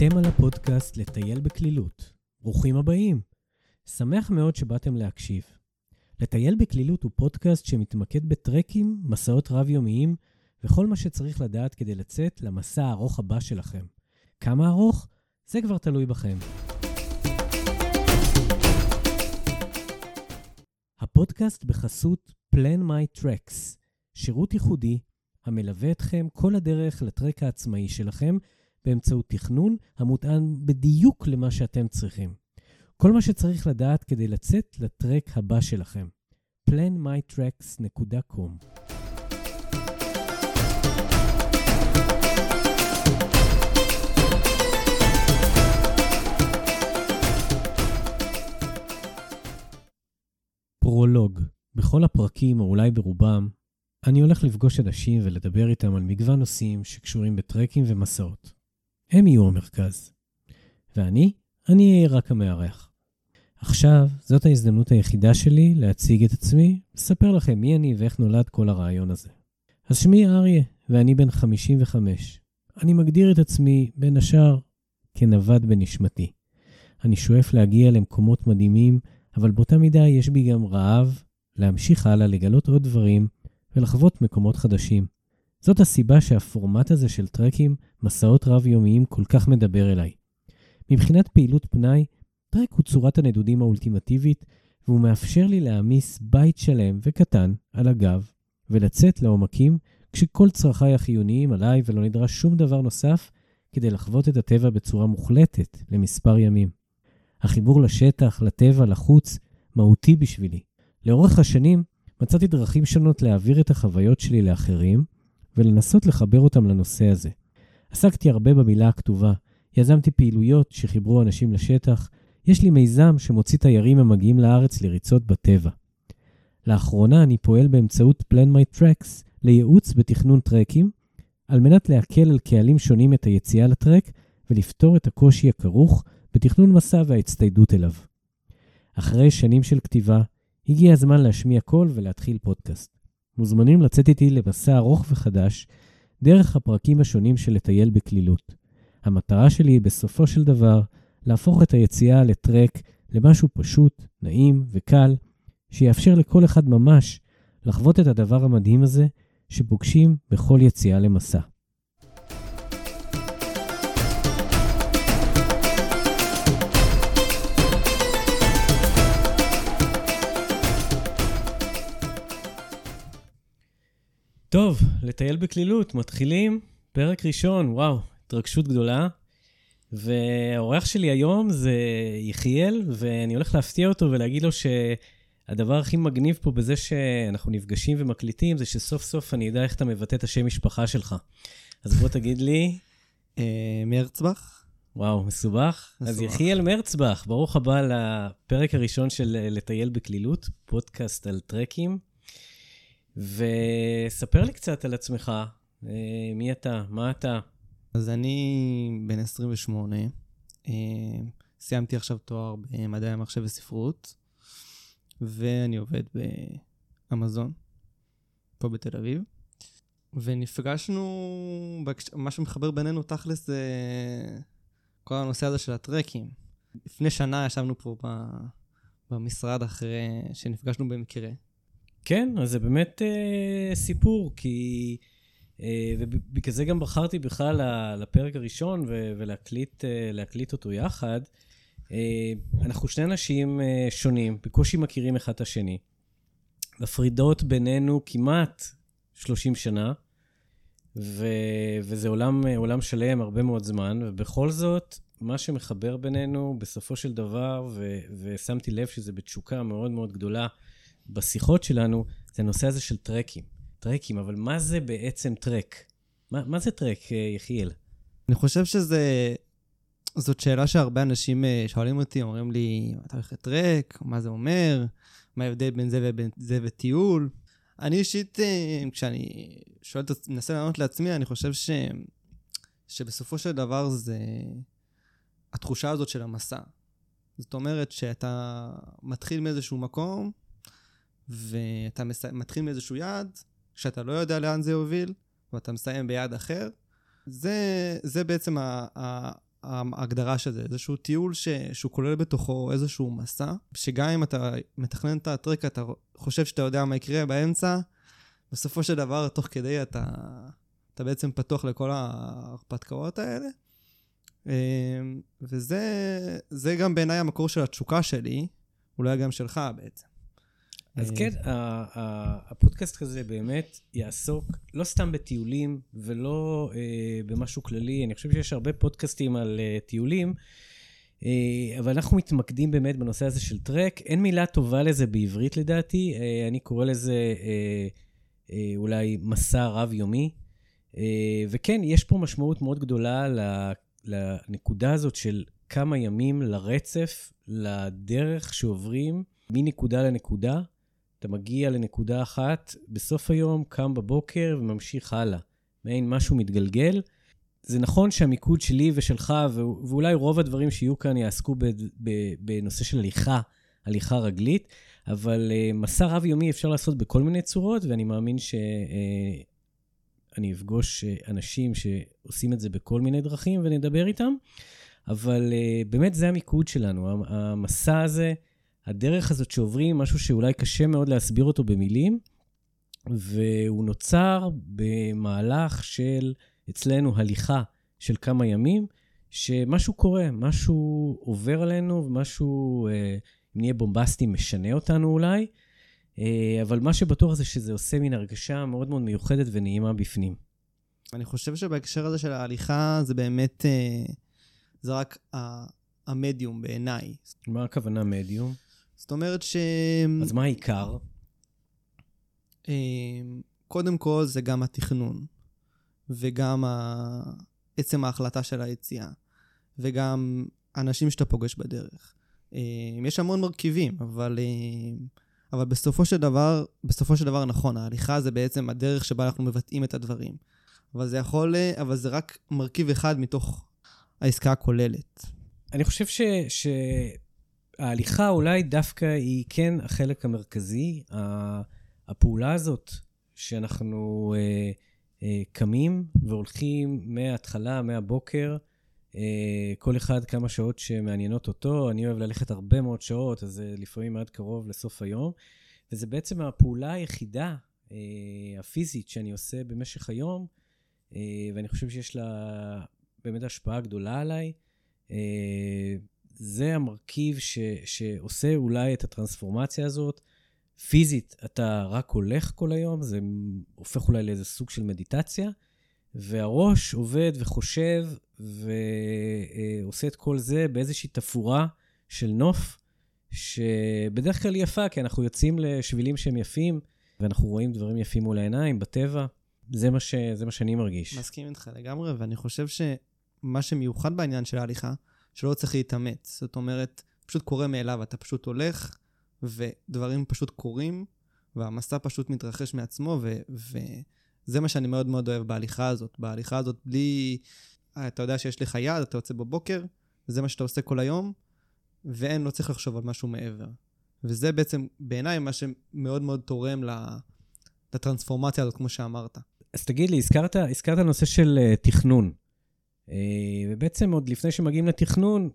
אתם על הפודקאסט לטייל בקלילות. ברוכים הבאים. שמח מאוד שבאתם להקשיב. לטייל בקלילות הוא פודקאסט שמתמקד בטרקים, מסעות רב-יומיים וכל מה שצריך לדעת כדי לצאת למסע הארוך הבא שלכם. כמה ארוך? זה כבר תלוי בכם. הפודקאסט בחסות Plan My Tracks, שירות ייחודי המלווה אתכם כל הדרך לטרק העצמאי שלכם באמצעות תכנון המותאם בדיוק למה שאתם צריכים. כל מה שצריך לדעת כדי לצאת לטרק הבא שלכם. planmytracks.com פרולוג בכל הפרקים, או אולי ברובם, אני הולך לפגוש אנשים ולדבר איתם על מגוון נושאים שקשורים בטרקים ומסעות. הם יהיו המרכז. ואני, אני אהיה רק המארח. עכשיו, זאת ההזדמנות היחידה שלי להציג את עצמי, לספר לכם מי אני ואיך נולד כל הרעיון הזה. אז שמי אריה, ואני בן 55. אני מגדיר את עצמי, בין השאר, כנווד בנשמתי. אני שואף להגיע למקומות מדהימים, אבל באותה מידה יש בי גם רעב להמשיך הלאה, לגלות עוד דברים ולחוות מקומות חדשים. זאת הסיבה שהפורמט הזה של טרקים, מסעות רב-יומיים, כל כך מדבר אליי. מבחינת פעילות פנאי, טרק הוא צורת הנדודים האולטימטיבית, והוא מאפשר לי להעמיס בית שלם וקטן על הגב, ולצאת לעומקים, כשכל צרכיי החיוניים עליי ולא נדרש שום דבר נוסף כדי לחוות את הטבע בצורה מוחלטת למספר ימים. החיבור לשטח, לטבע, לחוץ, מהותי בשבילי. לאורך השנים מצאתי דרכים שונות להעביר את החוויות שלי לאחרים, ולנסות לחבר אותם לנושא הזה. עסקתי הרבה במילה הכתובה, יזמתי פעילויות שחיברו אנשים לשטח, יש לי מיזם שמוציא תיירים המגיעים לארץ לריצות בטבע. לאחרונה אני פועל באמצעות Plan My Tracks לייעוץ בתכנון טרקים, על מנת להקל על קהלים שונים את היציאה לטרק ולפתור את הקושי הכרוך בתכנון מסע וההצטיידות אליו. אחרי שנים של כתיבה, הגיע הזמן להשמיע קול ולהתחיל פודקאסט. מוזמנים לצאת איתי למסע ארוך וחדש דרך הפרקים השונים של לטייל בקלילות. המטרה שלי היא בסופו של דבר להפוך את היציאה לטרק למשהו פשוט, נעים וקל, שיאפשר לכל אחד ממש לחוות את הדבר המדהים הזה שפוגשים בכל יציאה למסע. טוב, לטייל בקלילות, מתחילים. פרק ראשון, וואו, התרגשות גדולה. והאורח שלי היום זה יחיאל, ואני הולך להפתיע אותו ולהגיד לו שהדבר הכי מגניב פה בזה שאנחנו נפגשים ומקליטים, זה שסוף סוף אני אדע איך אתה מבטא את השם משפחה שלך. אז בוא תגיד לי... אה, מרצבך. וואו, מסובך? מסובך. אז יחיאל מרצבך, ברוך הבא לפרק הראשון של לטייל בקלילות, פודקאסט על טרקים. וספר לי קצת על עצמך, אה, מי אתה, מה אתה. אז אני בן 28, אה, סיימתי עכשיו תואר במדעי המחשב וספרות, ואני עובד באמזון, פה בתל אביב. ונפגשנו, מה שמחבר בינינו תכלס זה כל הנושא הזה של הטרקים. לפני שנה ישבנו פה במשרד אחרי שנפגשנו במקרה. כן, אז זה באמת אה, סיפור, כי... אה, ובגלל זה גם בחרתי בכלל לפרק הראשון ו- ולהקליט אה, אותו יחד. אה, אנחנו שני אנשים אה, שונים, בקושי מכירים אחד את השני. מפרידות בינינו כמעט 30 שנה, ו- וזה עולם, אה, עולם שלם הרבה מאוד זמן, ובכל זאת, מה שמחבר בינינו בסופו של דבר, ו- ושמתי לב שזה בתשוקה מאוד מאוד גדולה, בשיחות שלנו, זה הנושא הזה של טרקים. טרקים, אבל מה זה בעצם טרק? מה, מה זה טרק, אה, יחיאל? אני חושב שזה... זאת שאלה שהרבה אנשים אה, שואלים אותי, אומרים לי, אתה הולך לטרק? מה זה אומר? מה ההבדל בין זה ובין זה וטיול? אני אישית, אה, כשאני שואל, מנסה לענות לעצמי, אני חושב ש... שבסופו של דבר זה התחושה הזאת של המסע. זאת אומרת שאתה מתחיל מאיזשהו מקום, ואתה מס... מתחיל מאיזשהו יעד, שאתה לא יודע לאן זה יוביל, ואתה מסיים ביעד אחר. זה, זה בעצם ה, ה, ההגדרה של זה, איזשהו טיול ש, שהוא כולל בתוכו איזשהו מסע, שגם אם אתה מתכנן את הטרק, אתה חושב שאתה יודע מה יקרה באמצע, בסופו של דבר, תוך כדי אתה, אתה בעצם פתוח לכל ההרפתקאות האלה. אמ, וזה גם בעיניי המקור של התשוקה שלי, אולי גם שלך בעצם. אז אה, כן, הפודקאסט כזה באמת יעסוק לא סתם בטיולים ולא אה, במשהו כללי. אני חושב שיש הרבה פודקאסטים על אה, טיולים, אבל אנחנו מתמקדים באמת בנושא הזה של טרק. אין מילה טובה לזה בעברית לדעתי, אני קורא לזה אולי מסע רב-יומי. וכן, יש פה משמעות מאוד גדולה לנקודה הזאת של כמה ימים לרצף, לדרך שעוברים מנקודה לנקודה. אתה מגיע לנקודה אחת, בסוף היום קם בבוקר וממשיך הלאה. מעין משהו מתגלגל. זה נכון שהמיקוד שלי ושלך, ואולי רוב הדברים שיהיו כאן יעסקו בנושא של הליכה, הליכה רגלית, אבל uh, מסע רב-יומי אפשר לעשות בכל מיני צורות, ואני מאמין שאני uh, אפגוש uh, אנשים שעושים את זה בכל מיני דרכים ונדבר איתם, אבל באמת זה המיקוד שלנו. המסע הזה, הדרך הזאת שעוברים, משהו שאולי קשה מאוד להסביר אותו במילים, והוא נוצר במהלך של, אצלנו, הליכה של כמה ימים, שמשהו קורה, משהו עובר עלינו, ומשהו, אה, אם נהיה בומבסטי, משנה אותנו אולי, אה, אבל מה שבטוח זה שזה עושה מין הרגשה מאוד מאוד מיוחדת ונעימה בפנים. אני חושב שבהקשר הזה של ההליכה, זה באמת, אה, זה רק המדיום בעיניי. מה הכוונה מדיום? זאת אומרת ש... אז מה העיקר? אמ, קודם כל זה גם התכנון, וגם ה... עצם ההחלטה של היציאה, וגם אנשים שאתה פוגש בדרך. אמ, יש המון מרכיבים, אבל, אמ, אבל בסופו של דבר, בסופו של דבר נכון, ההליכה זה בעצם הדרך שבה אנחנו מבטאים את הדברים. אבל זה יכול, אבל זה רק מרכיב אחד מתוך העסקה הכוללת. אני חושב ש... ההליכה אולי דווקא היא כן החלק המרכזי. הפעולה הזאת שאנחנו אה, אה, קמים והולכים מההתחלה, מהבוקר, אה, כל אחד כמה שעות שמעניינות אותו. אני אוהב ללכת הרבה מאוד שעות, אז זה לפעמים עד קרוב לסוף היום. וזה בעצם הפעולה היחידה הפיזית שאני עושה במשך היום, ואני חושב שיש לה באמת השפעה גדולה עליי. זה המרכיב ש, שעושה אולי את הטרנספורמציה הזאת. פיזית, אתה רק הולך כל היום, זה הופך אולי לאיזה סוג של מדיטציה, והראש עובד וחושב ועושה את כל זה באיזושהי תפאורה של נוף, שבדרך כלל יפה, כי אנחנו יוצאים לשבילים שהם יפים, ואנחנו רואים דברים יפים מול העיניים, בטבע. זה מה, ש, זה מה שאני מרגיש. מסכים איתך לגמרי, ואני חושב שמה שמיוחד בעניין של ההליכה, שלא צריך להתאמץ. זאת אומרת, פשוט קורה מאליו, אתה פשוט הולך, ודברים פשוט קורים, והמסע פשוט מתרחש מעצמו, ו- וזה מה שאני מאוד מאוד אוהב בהליכה הזאת. בהליכה הזאת, בלי... אתה יודע שיש לך יד, אתה יוצא בבוקר, וזה מה שאתה עושה כל היום, ואין, לא צריך לחשוב על משהו מעבר. וזה בעצם, בעיניי, מה שמאוד מאוד תורם לטרנספורמציה הזאת, כמו שאמרת. אז תגיד לי, הזכרת, הזכרת נושא של uh, תכנון. אה, ובעצם עוד לפני שמגיעים לתכנון,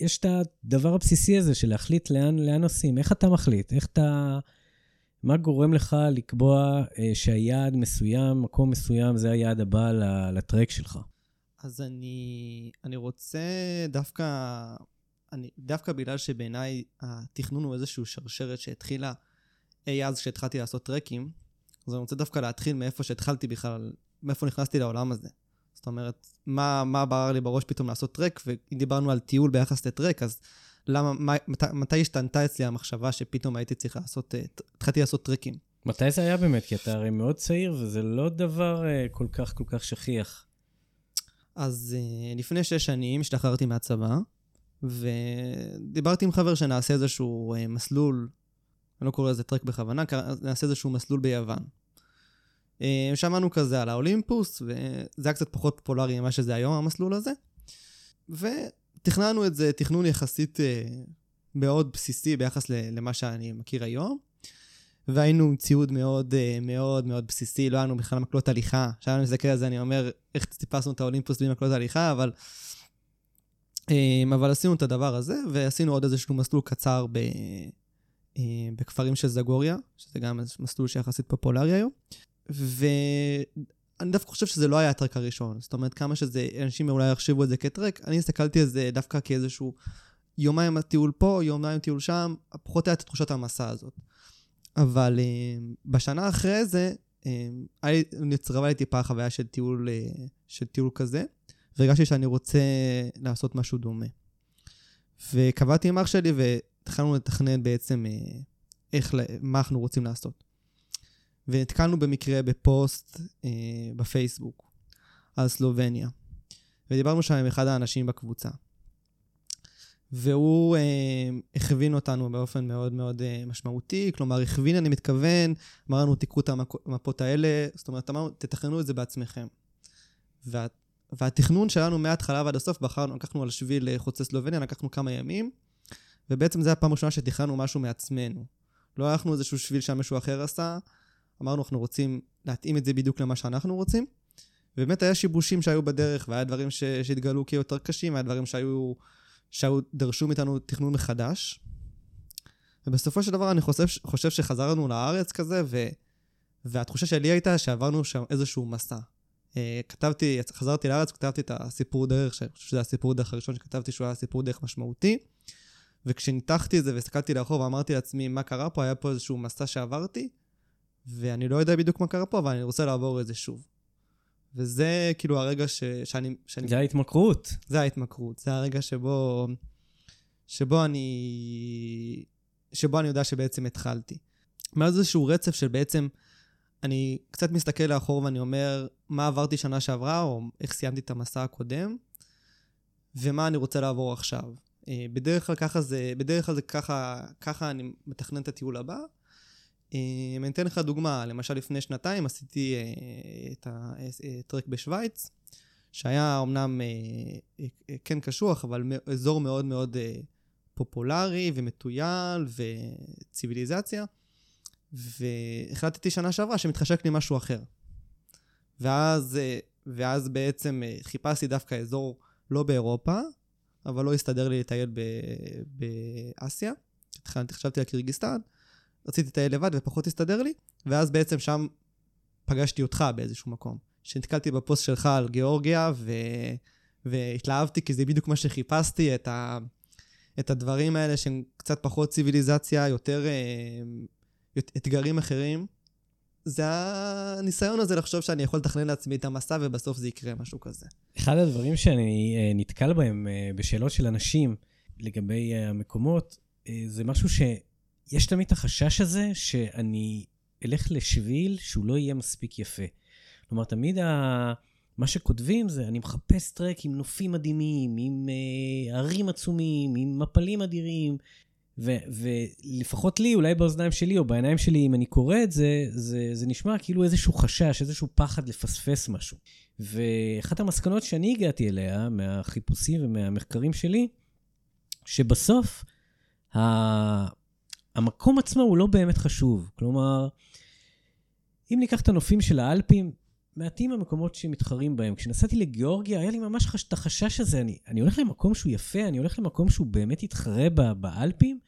יש את הדבר הבסיסי הזה של להחליט לאן, לאן נוסעים. איך אתה מחליט? איך אתה... מה גורם לך לקבוע אה, שהיעד מסוים, מקום מסוים, זה היעד הבא לטרק שלך? אז אני, אני רוצה דווקא, אני, דווקא בגלל שבעיניי התכנון הוא איזושהי שרשרת שהתחילה אי אז כשהתחלתי לעשות טרקים, אז אני רוצה דווקא להתחיל מאיפה שהתחלתי בכלל, מאיפה נכנסתי לעולם הזה. זאת אומרת, מה, מה בער לי בראש פתאום לעשות טרק, ואם דיברנו על טיול ביחס לטרק, אז למה, מה, מת, מתי השתנתה אצלי המחשבה שפתאום הייתי צריך לעשות, אה, התחלתי לעשות טרקים? מתי זה היה באמת? כי אתה הרי מאוד צעיר, וזה לא דבר uh, כל כך כל כך שכיח. אז uh, לפני שש שנים השתחררתי מהצבא, ודיברתי עם חבר שנעשה איזשהו uh, מסלול, אני לא קורא לזה טרק בכוונה, נעשה איזשהו מסלול ביוון. אה, שמענו כזה על האולימפוס, וזה היה קצת פחות פופולרי ממה שזה היום, המסלול הזה. ותכננו את זה תכנון יחסית אה, מאוד בסיסי ביחס למה שאני מכיר היום. והיינו עם ציוד מאוד אה, מאוד מאוד בסיסי, לא היה לנו בכלל מקלות הליכה. עכשיו אני מסתכל על זה, אני אומר, איך טיפסנו את האולימפוס בלי מקלות הליכה, אבל... אבל עשינו את הדבר הזה, ועשינו עוד איזשהו מסלול קצר ב... בכפרים של זגוריה, שזה גם מסלול שיחסית פופולרי היום. ואני דווקא חושב שזה לא היה הטרק הראשון. זאת אומרת, כמה שזה, אנשים אולי יחשבו את זה כטרק, אני הסתכלתי על זה דווקא כאיזשהו יומיים הטיול פה, יומיים טיול שם, פחות היה את תחושת המסע הזאת. אבל uh, בשנה אחרי זה, uh, נצרבה לי טיפה חוויה של טיול, uh, של טיול כזה, והרגשתי שאני רוצה לעשות משהו דומה. וקבעתי עם אח שלי והתחלנו לתכנן בעצם איך, מה אנחנו רוצים לעשות. ונתקלנו במקרה בפוסט uh, בפייסבוק על סלובניה, ודיברנו שם עם אחד האנשים בקבוצה. והוא אה, הכווין אותנו באופן מאוד מאוד אה, משמעותי, כלומר, הכווין, אני מתכוון, אמר לנו, תיקחו את המפות האלה, זאת אומרת, אמרנו, תתכננו את זה בעצמכם. וה, והתכנון שלנו מההתחלה ועד הסוף, בחרנו, לקחנו על שביל אה, חוצה סלובניה, לקחנו כמה ימים, ובעצם זו הפעם הראשונה שתכננו משהו מעצמנו. לא הלכנו איזשהו שביל שמישהו אחר עשה, אמרנו, אנחנו רוצים להתאים את זה בדיוק למה שאנחנו רוצים. ובאמת היה שיבושים שהיו בדרך, והיה דברים שהתגלו כיותר קשים, היה דברים שהיו... שדרשו מאיתנו תכנון מחדש. ובסופו של דבר אני חושב, חושב שחזרנו לארץ כזה, ו, והתחושה שלי הייתה שעברנו שם איזשהו מסע. Uh, כתבתי, חזרתי לארץ, כתבתי את הסיפור דרך, שאני חושב שזה הסיפור דרך הראשון שכתבתי, שהוא היה סיפור דרך משמעותי. וכשניתחתי את זה והסתכלתי לאחור ואמרתי לעצמי מה קרה פה, היה פה איזשהו מסע שעברתי, ואני לא יודע בדיוק מה קרה פה, אבל אני רוצה לעבור את זה שוב. וזה כאילו הרגע ש, שאני, שאני... זה ההתמכרות. זה ההתמכרות. זה הרגע שבו, שבו אני... שבו אני יודע שבעצם התחלתי. מאז איזשהו רצף של בעצם, אני קצת מסתכל לאחור ואני אומר, מה עברתי שנה שעברה, או איך סיימתי את המסע הקודם, ומה אני רוצה לעבור עכשיו. אה, בדרך כלל ככה זה, בדרך כלל זה ככה, ככה אני מתכנן את הטיול הבא, אני אתן לך דוגמה, למשל לפני שנתיים עשיתי אה, את הטרק בשוויץ, שהיה אמנם אה, אה, כן קשוח, אבל אזור מאוד מאוד פופולרי ומטויל וציוויליזציה, והחלטתי שנה שעברה שמתחשק לי משהו אחר. ואז, ואז בעצם חיפשתי דווקא אזור לא באירופה, אבל לא הסתדר לי לטייל באסיה. חשבתי על קירגיסטן, רציתי לטייל לבד ופחות הסתדר לי, ואז בעצם שם פגשתי אותך באיזשהו מקום. שנתקלתי בפוסט שלך על גיאורגיה, ו... והתלהבתי, כי זה בדיוק מה שחיפשתי, את, ה... את הדברים האלה שהם קצת פחות ציוויליזציה, יותר אה, אתגרים אחרים. זה הניסיון הזה לחשוב שאני יכול לתכנן לעצמי את המסע, ובסוף זה יקרה, משהו כזה. אחד הדברים שאני אה, נתקל בהם אה, בשאלות של אנשים לגבי המקומות, זה משהו ש... יש תמיד את החשש הזה שאני אלך לשביל שהוא לא יהיה מספיק יפה. כלומר, תמיד ה... מה שכותבים זה, אני מחפש טרק עם נופים מדהימים, עם uh, הרים עצומים, עם מפלים אדירים, ו- ולפחות לי, אולי באוזניים שלי או בעיניים שלי, אם אני קורא את זה, זה, זה נשמע כאילו איזשהו חשש, איזשהו פחד לפספס משהו. ואחת המסקנות שאני הגעתי אליה, מהחיפושים ומהמחקרים שלי, שבסוף, המקום עצמו הוא לא באמת חשוב. כלומר, אם ניקח את הנופים של האלפים, מעטים המקומות שמתחרים בהם. כשנסעתי לגיאורגיה, היה לי ממש. את החשש הזה. אני, אני הולך למקום שהוא יפה, אני הולך למקום שהוא באמת יתחרה ב, באלפים,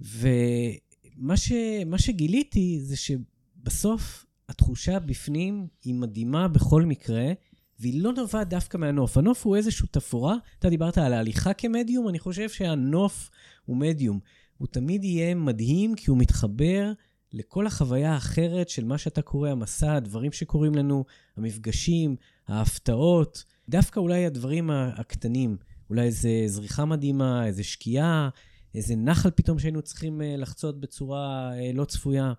ומה ש, שגיליתי זה שבסוף התחושה בפנים היא מדהימה בכל מקרה, והיא לא נובעת דווקא מהנוף. הנוף הוא איזושהי תפאורה. אתה דיברת על ההליכה כמדיום, אני חושב שהנוף הוא מדיום. הוא תמיד יהיה מדהים כי הוא מתחבר לכל החוויה האחרת של מה שאתה קורא, המסע, הדברים שקורים לנו, המפגשים, ההפתעות, דווקא אולי הדברים הקטנים, אולי איזה זריחה מדהימה, איזה שקיעה, איזה נחל פתאום שהיינו צריכים אה, לחצות בצורה אה, לא צפויה.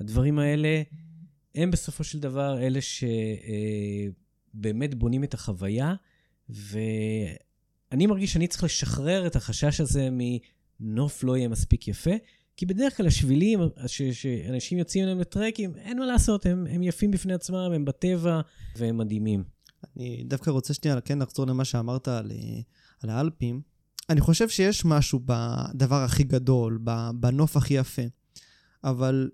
הדברים האלה הם בסופו של דבר אלה שבאמת אה, בונים את החוויה, ואני מרגיש שאני צריך לשחרר את החשש הזה נוף לא יהיה מספיק יפה, כי בדרך כלל השבילים שאנשים יוצאים אליהם לטרקים, אין מה לעשות, הם, הם יפים בפני עצמם, הם בטבע והם מדהימים. אני דווקא רוצה שנייה כן לחזור למה שאמרת על, על האלפים. אני חושב שיש משהו בדבר הכי גדול, בנוף הכי יפה. אבל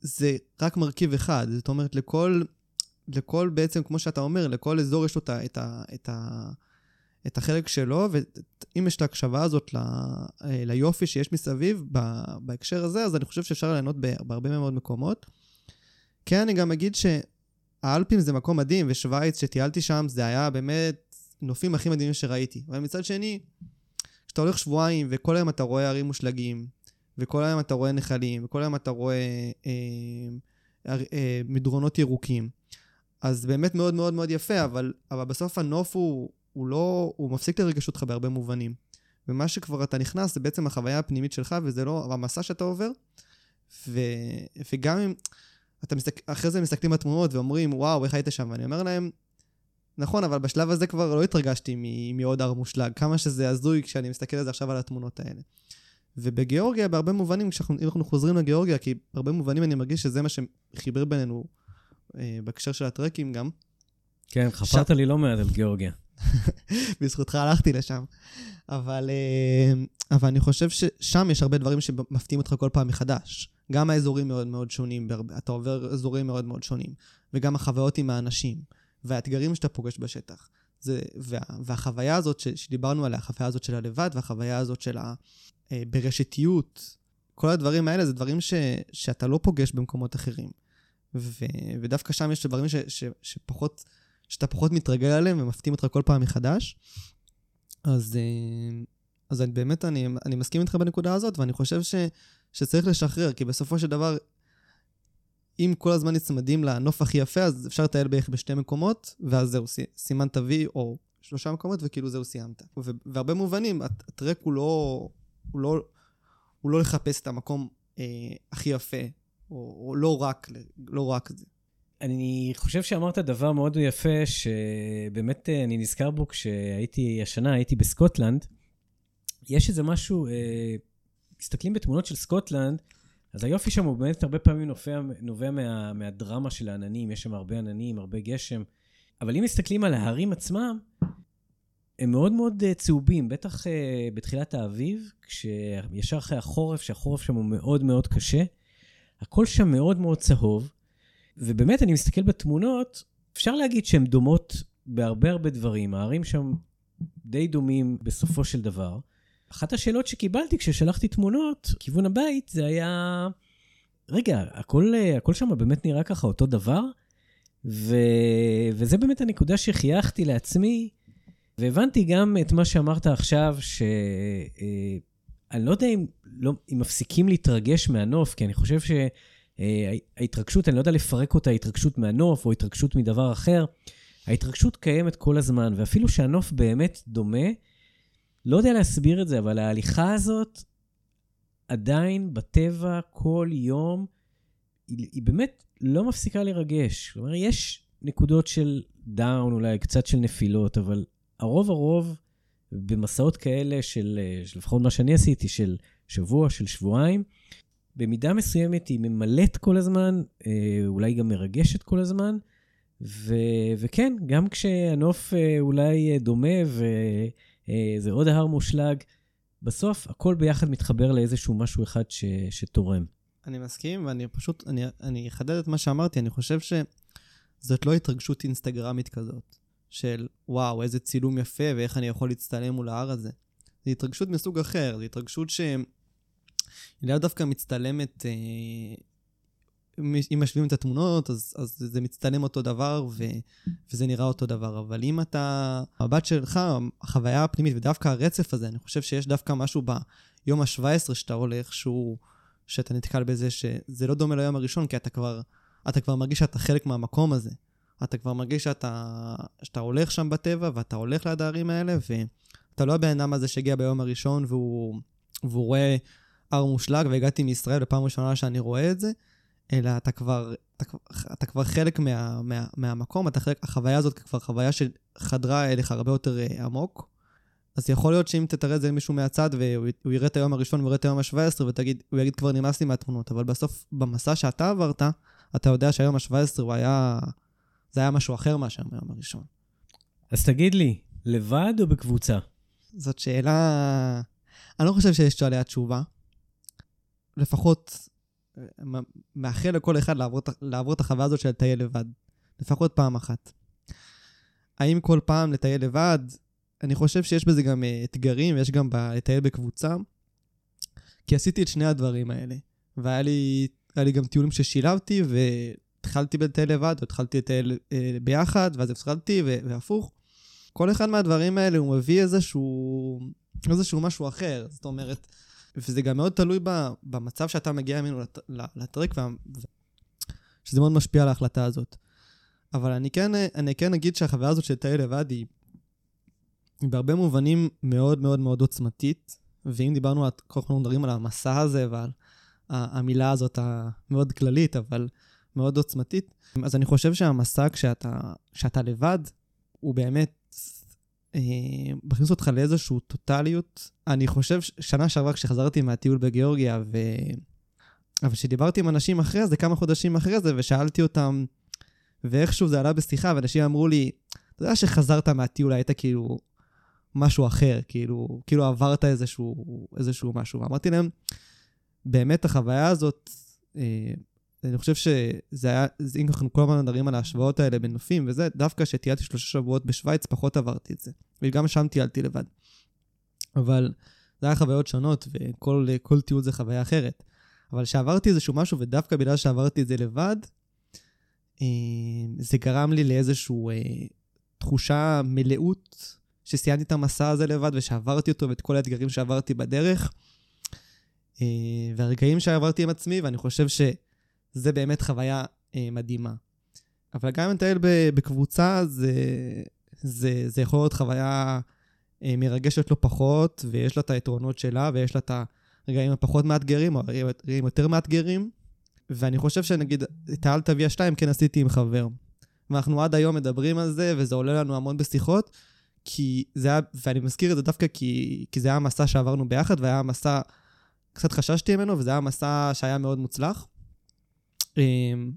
זה רק מרכיב אחד. זאת אומרת, לכל, לכל בעצם, כמו שאתה אומר, לכל אזור יש לו את, ה, את, ה, את, ה, את החלק שלו, ואם יש את ההקשבה הזאת ל, אה, ליופי שיש מסביב בהקשר הזה, אז אני חושב שאפשר ליהנות בהרבה מאוד מקומות. כן, אני גם אגיד שהאלפים זה מקום מדהים, ושווייץ, שטיילתי שם, זה היה באמת נופים הכי מדהימים שראיתי. אבל מצד שני, כשאתה הולך שבועיים וכל היום אתה רואה ערים מושלגים, וכל היום אתה רואה נחלים, וכל היום אתה רואה אה, אה, מדרונות ירוקים, אז באמת מאוד מאוד מאוד יפה, אבל, אבל בסוף הנוף הוא, הוא לא, הוא מפסיק לרגש אותך בהרבה מובנים. ומה שכבר אתה נכנס זה בעצם החוויה הפנימית שלך, וזה לא המסע שאתה עובר. ו, וגם אם אתה מסתכל, אחרי זה מסתכלים בתמונות ואומרים, וואו, איך היית שם? ואני אומר להם, נכון, אבל בשלב הזה כבר לא התרגשתי מעוד הר מושלג, כמה שזה הזוי כשאני מסתכל על זה עכשיו על התמונות האלה. ובגיאורגיה, בהרבה מובנים, אם אנחנו חוזרים לגיאורגיה, כי בהרבה מובנים אני מרגיש שזה מה שחיבר בינינו אה, בהקשר של הטרקים גם. כן, חפרת ש... לי לא מעט על גיאורגיה. בזכותך הלכתי לשם. אבל, אה, אבל אני חושב ששם יש הרבה דברים שמפתיעים אותך כל פעם מחדש. גם האזורים מאוד מאוד שונים, אתה עובר אזורים מאוד מאוד שונים, וגם החוויות עם האנשים, והאתגרים שאתה פוגש בשטח. זה, וה, והחוויה הזאת ש, שדיברנו עליה, החוויה הזאת של הלבד, והחוויה הזאת של ה... אה, כל הדברים האלה זה דברים ש, שאתה לא פוגש במקומות אחרים. ו, ודווקא שם יש דברים ש, ש, שפחות, שאתה פחות מתרגל עליהם ומפתיעים אותך כל פעם מחדש. אז, אה, אז אני באמת, אני, אני מסכים איתך בנקודה הזאת, ואני חושב ש, שצריך לשחרר, כי בסופו של דבר, אם כל הזמן נצמדים לנוף הכי יפה, אז אפשר לטייל בערך בשתי מקומות, ואז זהו, סימנת וי או שלושה מקומות, וכאילו זהו, סיימת. והרבה מובנים, הטרק הוא לא, הוא לא, הוא לא לחפש את המקום אה, הכי יפה, או, או לא, רק, לא רק זה. אני חושב שאמרת דבר מאוד יפה, שבאמת אה, אני נזכר בו כשהייתי, השנה הייתי בסקוטלנד. יש איזה משהו, אה, מסתכלים בתמונות של סקוטלנד, אז היופי שם הוא באמת הרבה פעמים נובע, נובע מה, מהדרמה של העננים, יש שם הרבה עננים, הרבה גשם. אבל אם מסתכלים על ההרים עצמם, הם מאוד מאוד uh, צהובים, בטח uh, בתחילת האביב, כשישר אחרי החורף, שהחורף שם הוא מאוד מאוד קשה. הכל שם מאוד מאוד צהוב, ובאמת, אני מסתכל בתמונות, אפשר להגיד שהן דומות בהרבה הרבה דברים. הערים שם די דומים בסופו של דבר. אחת השאלות שקיבלתי כששלחתי תמונות, כיוון הבית, זה היה, רגע, הכל, הכל שם באמת נראה ככה אותו דבר? ו... וזה באמת הנקודה שחייכתי לעצמי, והבנתי גם את מה שאמרת עכשיו, שאני אה, לא יודע אם, לא, אם מפסיקים להתרגש מהנוף, כי אני חושב שההתרגשות, אני לא יודע לפרק אותה, התרגשות מהנוף או התרגשות מדבר אחר. ההתרגשות קיימת כל הזמן, ואפילו שהנוף באמת דומה, לא יודע להסביר את זה, אבל ההליכה הזאת עדיין בטבע כל יום, היא, היא באמת לא מפסיקה לרגש. כלומר, יש נקודות של דאון, אולי קצת של נפילות, אבל הרוב הרוב, במסעות כאלה של, של לפחות מה שאני עשיתי, של שבוע, של שבועיים, במידה מסוימת היא ממלאת כל הזמן, אה, אולי גם מרגשת כל הזמן, ו, וכן, גם כשהנוף אה, אולי דומה וזה עוד הר מושלג, בסוף הכל ביחד מתחבר לאיזשהו משהו אחד ש, שתורם. אני מסכים, ואני פשוט, אני, אני אחדד את מה שאמרתי, אני חושב שזאת לא התרגשות אינסטגרמית כזאת. של וואו, איזה צילום יפה ואיך אני יכול להצטלם מול ההר הזה. זו התרגשות מסוג אחר, זו התרגשות שהיא לאו דווקא מצטלמת, אה, אם משווים את התמונות, אז, אז זה מצטלם אותו דבר ו, וזה נראה אותו דבר. אבל אם אתה, המבט שלך, החוויה הפנימית ודווקא הרצף הזה, אני חושב שיש דווקא משהו ביום ה-17 שאתה הולך, שהוא, שאתה נתקל בזה שזה לא דומה ליום הראשון, כי אתה כבר, אתה כבר מרגיש שאתה חלק מהמקום הזה. אתה כבר מרגיש שאתה, שאתה הולך שם בטבע, ואתה הולך ליד הערים האלה, ואתה לא הבן אדם הזה שהגיע ביום הראשון והוא, והוא רואה הר מושלג, והגעתי מישראל בפעם ראשונה שאני רואה את זה, אלא אתה כבר, אתה, אתה כבר חלק מה, מה, מהמקום, אתה חלק, החוויה הזאת כבר חוויה שחדרה אליך הרבה יותר uh, עמוק. אז יכול להיות שאם תתראה את זה למישהו מהצד והוא יראה את היום הראשון ויראה את היום ה-17 ותגיד, הוא יגיד כבר נמאס לי מהתמונות, אבל בסוף, במסע שאתה עברת, אתה יודע שהיום ה-17 הוא היה זה היה משהו אחר מאשר מהיום הראשון. אז תגיד לי, לבד או בקבוצה? זאת שאלה... אני לא חושב שיש עליה תשובה. לפחות מאחל לכל אחד לעבור, לעבור את החוויה הזאת של לטייל לבד, לפחות פעם אחת. האם כל פעם לטייל לבד? אני חושב שיש בזה גם uh, אתגרים, ויש גם לטייל בקבוצה, כי עשיתי את שני הדברים האלה. והיה לי, לי גם טיולים ששילבתי, והתחלתי בלטייל לבד, או התחלתי לטייל uh, ביחד, ואז הפסקתי, והפוך. כל אחד מהדברים האלה הוא מביא איזשהו, איזשהו משהו אחר. זאת אומרת, וזה גם מאוד תלוי במצב שאתה מגיע ממנו לטרק, שזה מאוד משפיע על ההחלטה הזאת. אבל אני כן, אני כן אגיד שהחוויה הזאת של טייל לבד היא, היא בהרבה מובנים מאוד מאוד מאוד עוצמתית, ואם דיברנו, כל הזמן מדברים על המסע הזה ועל המילה הזאת המאוד כללית, אבל מאוד עוצמתית, אז אני חושב שהמסע כשאתה, כשאתה לבד, הוא באמת מכניס אותך לאיזושהי טוטליות. אני חושב, שנה שעברה כשחזרתי מהטיול בגיאורגיה, ו... אבל כשדיברתי עם אנשים אחרי זה, כמה חודשים אחרי זה, ושאלתי אותם, ואיכשהו זה עלה בשיחה, ואנשים אמרו לי, אתה יודע שחזרת מהטיול, היית כאילו משהו אחר, כאילו, כאילו עברת איזשהו, איזשהו משהו. ואמרתי להם, באמת החוויה הזאת, אה, אני חושב שזה היה, אם אנחנו כל הזמן מדברים על ההשוואות האלה בנופים וזה, דווקא כשטיילתי שלושה שבועות בשוויץ, פחות עברתי את זה. וגם שם טיילתי לבד. אבל זה היה חוויות שונות, וכל טיול זה חוויה אחרת. אבל כשעברתי איזשהו משהו, ודווקא בגלל שעברתי את זה לבד, אה, זה גרם לי לאיזושהי אה, תחושה מלאות, שסיימתי את המסע הזה לבד, ושעברתי אותו ואת כל האתגרים שעברתי בדרך. אה, והרגעים שעברתי עם עצמי, ואני חושב ש... זה באמת חוויה אה, מדהימה. אבל גם אם נטייל בקבוצה, זה, זה, זה יכול להיות חוויה אה, מרגשת לא פחות, ויש לה את היתרונות שלה, ויש לה את הרגעים הפחות מאתגרים, או הרגעים יותר מאתגרים. ואני חושב שנגיד, את האל תביא השתיים כן עשיתי עם חבר. ואנחנו עד היום מדברים על זה, וזה עולה לנו המון בשיחות, כי זה היה, ואני מזכיר את זה דווקא כי, כי זה היה מסע שעברנו ביחד, והיה מסע, קצת חששתי ממנו, וזה היה מסע שהיה מאוד מוצלח. אמ,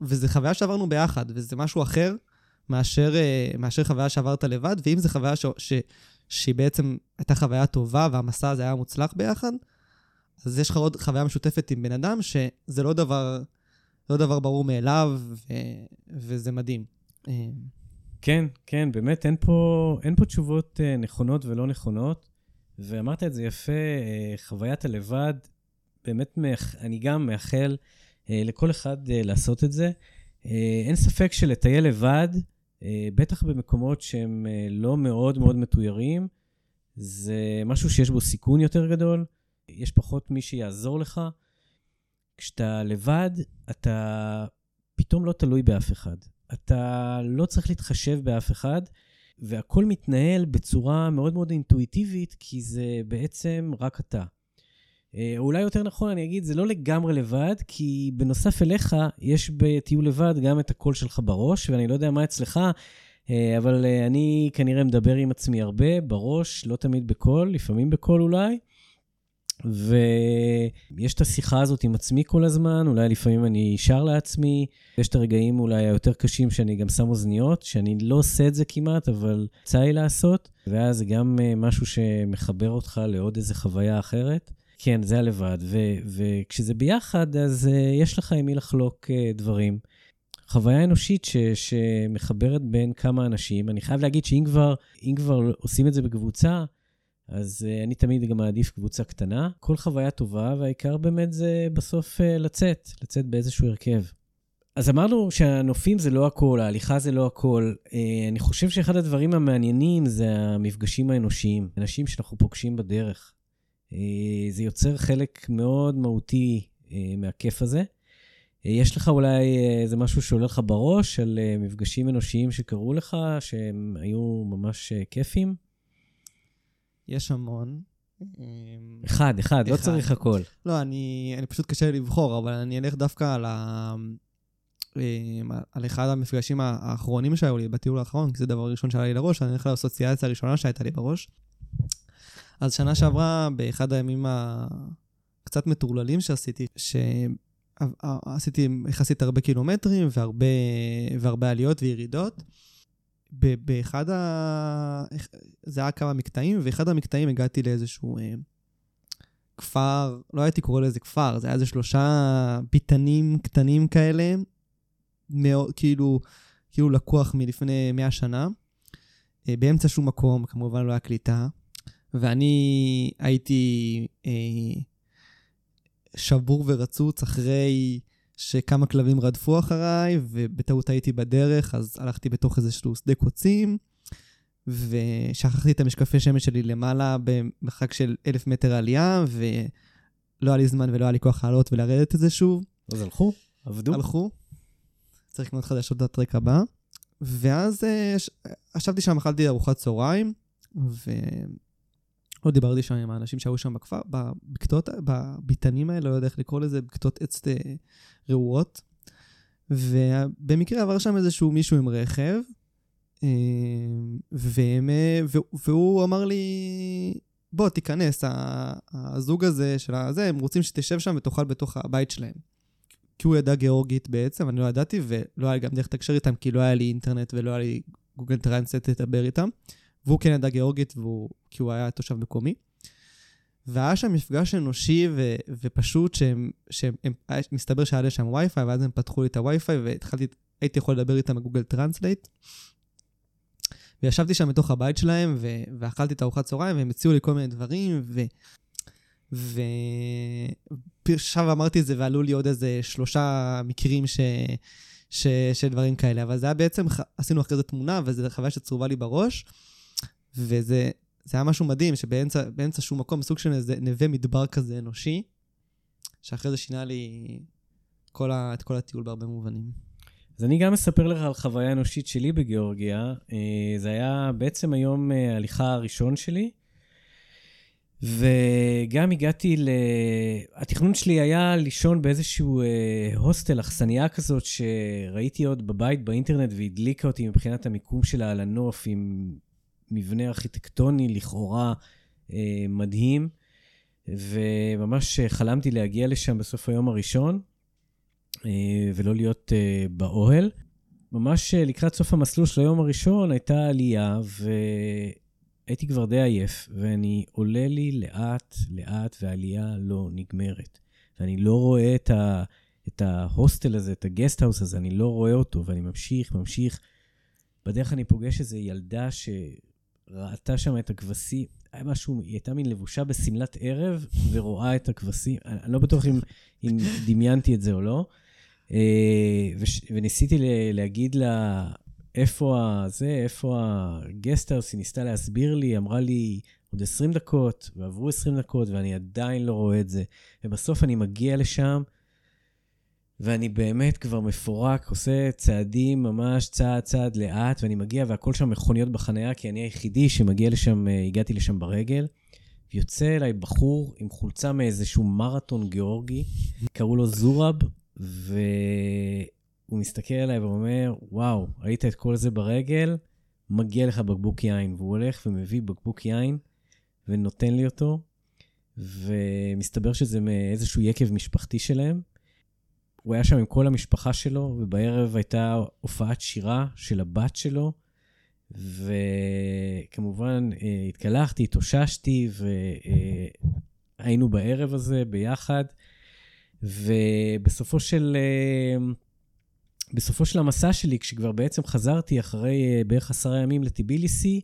וזו חוויה שעברנו ביחד, וזה משהו אחר מאשר, אה, מאשר חוויה שעברת לבד, ואם זו חוויה ש, ש, שהיא בעצם הייתה חוויה טובה והמסע הזה היה מוצלח ביחד, אז יש לך עוד חוויה משותפת עם בן אדם, שזה לא דבר, לא דבר ברור מאליו, ו, וזה מדהים. אמ. כן, כן, באמת אין פה, אין פה תשובות אה, נכונות ולא נכונות, ואמרת את זה יפה, אה, חוויית הלבד, באמת, אני גם מאחל לכל אחד אה, לעשות את זה. אה, אין ספק שלטייל לבד, בטח במקומות שהם לא מאוד מאוד מתוירים, זה משהו שיש בו סיכון יותר גדול, יש פחות מי שיעזור לך. כשאתה לבד, אתה פתאום לא תלוי באף אחד. אתה לא צריך להתחשב באף אחד, והכל מתנהל בצורה מאוד מאוד אינטואיטיבית, כי זה בעצם רק אתה. אה, אולי יותר נכון אני אגיד, זה לא לגמרי לבד, כי בנוסף אליך, יש בטיול לבד גם את הקול שלך בראש, ואני לא יודע מה אצלך, אה, אבל אה, אני כנראה מדבר עם עצמי הרבה, בראש, לא תמיד בקול, לפעמים בקול אולי. ויש את השיחה הזאת עם עצמי כל הזמן, אולי לפעמים אני שר לעצמי, יש את הרגעים אולי היותר קשים שאני גם שם אוזניות, שאני לא עושה את זה כמעט, אבל יצא לי לעשות, ואז זה גם משהו שמחבר אותך לעוד איזה חוויה אחרת. כן, זה הלבד. ו- וכשזה ביחד, אז uh, יש לך עם מי לחלוק uh, דברים. חוויה אנושית ש- שמחברת בין כמה אנשים. אני חייב להגיד שאם כבר, כבר עושים את זה בקבוצה, אז uh, אני תמיד גם מעדיף קבוצה קטנה. כל חוויה טובה, והעיקר באמת זה בסוף uh, לצאת, לצאת באיזשהו הרכב. אז אמרנו שהנופים זה לא הכל, ההליכה זה לא הכל. Uh, אני חושב שאחד הדברים המעניינים זה המפגשים האנושיים, אנשים שאנחנו פוגשים בדרך. אה, זה יוצר חלק מאוד מהותי אה, מהכיף הזה. אה, יש לך אולי איזה משהו שעולה לך בראש על מפגשים אנושיים שקרו לך, שהם היו ממש כיפים? יש המון. אחד, אחד, לא צריך הכל. לא, אני, אני פשוט קשה לי לבחור, אבל אני אלך דווקא על, ה, על אחד המפגשים האחרונים שהיו לי בטיול האחרון, כי זה דבר ראשון שעלה לי לראש, אני אלך לאסוציאציה הראשונה שהייתה לי בראש. אז שנה שעברה, באחד הימים הקצת מטורללים שעשיתי, שעשיתי יחסית הרבה קילומטרים והרבה, והרבה עליות וירידות. באחד ה... זה היה כמה מקטעים, ואחד המקטעים הגעתי לאיזשהו... אה, כפר, לא הייתי קורא לזה כפר, זה היה איזה שלושה ביתנים קטנים כאלה, מאוד, כאילו, כאילו לקוח מלפני מאה שנה, אה, באמצע שום מקום, כמובן לא היה קליטה, ואני הייתי אה, שבור ורצוץ אחרי שכמה כלבים רדפו אחריי, ובטעות הייתי בדרך, אז הלכתי בתוך איזשהו שדה קוצים, ושכחתי את המשקפי שמש שלי למעלה במרחק של אלף מטר עלייה, ולא היה לי זמן ולא היה לי כוח לעלות ולרדת את זה שוב. אז הלכו? עבדו? הלכו. צריך לקנות חדשות בטרק הבא. ואז אה, ישבתי שם, אכלתי ארוחת צהריים, ועוד דיברתי שם עם האנשים שהיו שם בכפר, בקטות, בביתנים האלה, לא יודע איך לקרוא לזה, בקטות עץ אה, רעועות. ובמקרה עבר שם איזשהו מישהו עם רכב, אה, והם, והוא אמר לי, בוא, תיכנס, הזוג הזה של הזה, הם רוצים שתשב שם ותאכל בתוך הבית שלהם. כי הוא ידע גיאורגית בעצם, אני לא ידעתי, ולא היה לי גם דרך לתקשר איתם, כי לא היה לי אינטרנט ולא היה לי Google Translate לדבר איתם. והוא כן ידע גיאורגית, והוא, כי הוא היה תושב מקומי. והיה שם מפגש אנושי ו, ופשוט, שהם, שהם, הם, מסתבר שהיה שם וי-פיי, ואז הם פתחו לי את הווי-פיי, והתחלתי, הייתי יכול לדבר איתם ב Google Translate. וישבתי שם בתוך הבית שלהם, ו, ואכלתי את ארוחת צהריים, והם הציעו לי כל מיני דברים, ו... ועכשיו אמרתי את זה, ועלו לי עוד איזה שלושה מקרים ש... ש... של דברים כאלה. אבל זה היה בעצם, עשינו אחרי זה תמונה, וזו חוויה שצרובה לי בראש, וזה היה משהו מדהים, שבאמצע שום מקום, סוג של איזה נווה מדבר כזה אנושי, שאחרי זה שינה לי כל ה... את כל הטיול בהרבה מובנים. אז אני גם אספר לך על חוויה אנושית שלי בגיאורגיה. אה, זה היה בעצם היום אה, ההליכה הראשון שלי. וגם הגעתי ל... התכנון שלי היה לישון באיזשהו אה, הוסטל, אכסניה כזאת, שראיתי עוד בבית באינטרנט והדליקה אותי מבחינת המיקום שלה על הנוף, עם מבנה ארכיטקטוני לכאורה אה, מדהים, וממש חלמתי להגיע לשם בסוף היום הראשון, אה, ולא להיות אה, באוהל. ממש אה, לקראת סוף המסלול של היום הראשון הייתה עלייה, ו... הייתי כבר די עייף, ואני עולה לי לאט, לאט, והעלייה לא נגמרת. ואני לא רואה את, ה, את ההוסטל הזה, את ה guest house הזה, אני לא רואה אותו, ואני ממשיך, ממשיך. בדרך אני פוגש איזו ילדה שראתה שם את הכבשים, היה משהו, היא הייתה מין לבושה בשמלת ערב, ורואה את הכבשים. אני, אני לא בטוח אם, אם דמיינתי את זה או לא. אה, וש, וניסיתי להגיד לה, איפה זה, איפה הגסטהאוס, היא ניסתה להסביר לי, אמרה לי, עוד 20 דקות, ועברו 20 דקות, ואני עדיין לא רואה את זה. ובסוף אני מגיע לשם, ואני באמת כבר מפורק, עושה צעדים ממש צעד צעד לאט, ואני מגיע, והכל שם מכוניות בחנייה, כי אני היחידי שמגיע לשם, אה, הגעתי לשם ברגל. יוצא אליי בחור עם חולצה מאיזשהו מרתון גיאורגי, קראו לו זורב, ו... הוא מסתכל עליי ואומר, וואו, ראית את כל זה ברגל? מגיע לך בקבוק יין. והוא הולך ומביא בקבוק יין ונותן לי אותו, ומסתבר שזה מאיזשהו יקב משפחתי שלהם. הוא היה שם עם כל המשפחה שלו, ובערב הייתה הופעת שירה של הבת שלו, וכמובן אה, התקלחתי, התאוששתי, והיינו בערב הזה ביחד. ובסופו של אה, בסופו של המסע שלי, כשכבר בעצם חזרתי אחרי uh, בערך עשרה ימים לטיביליסי,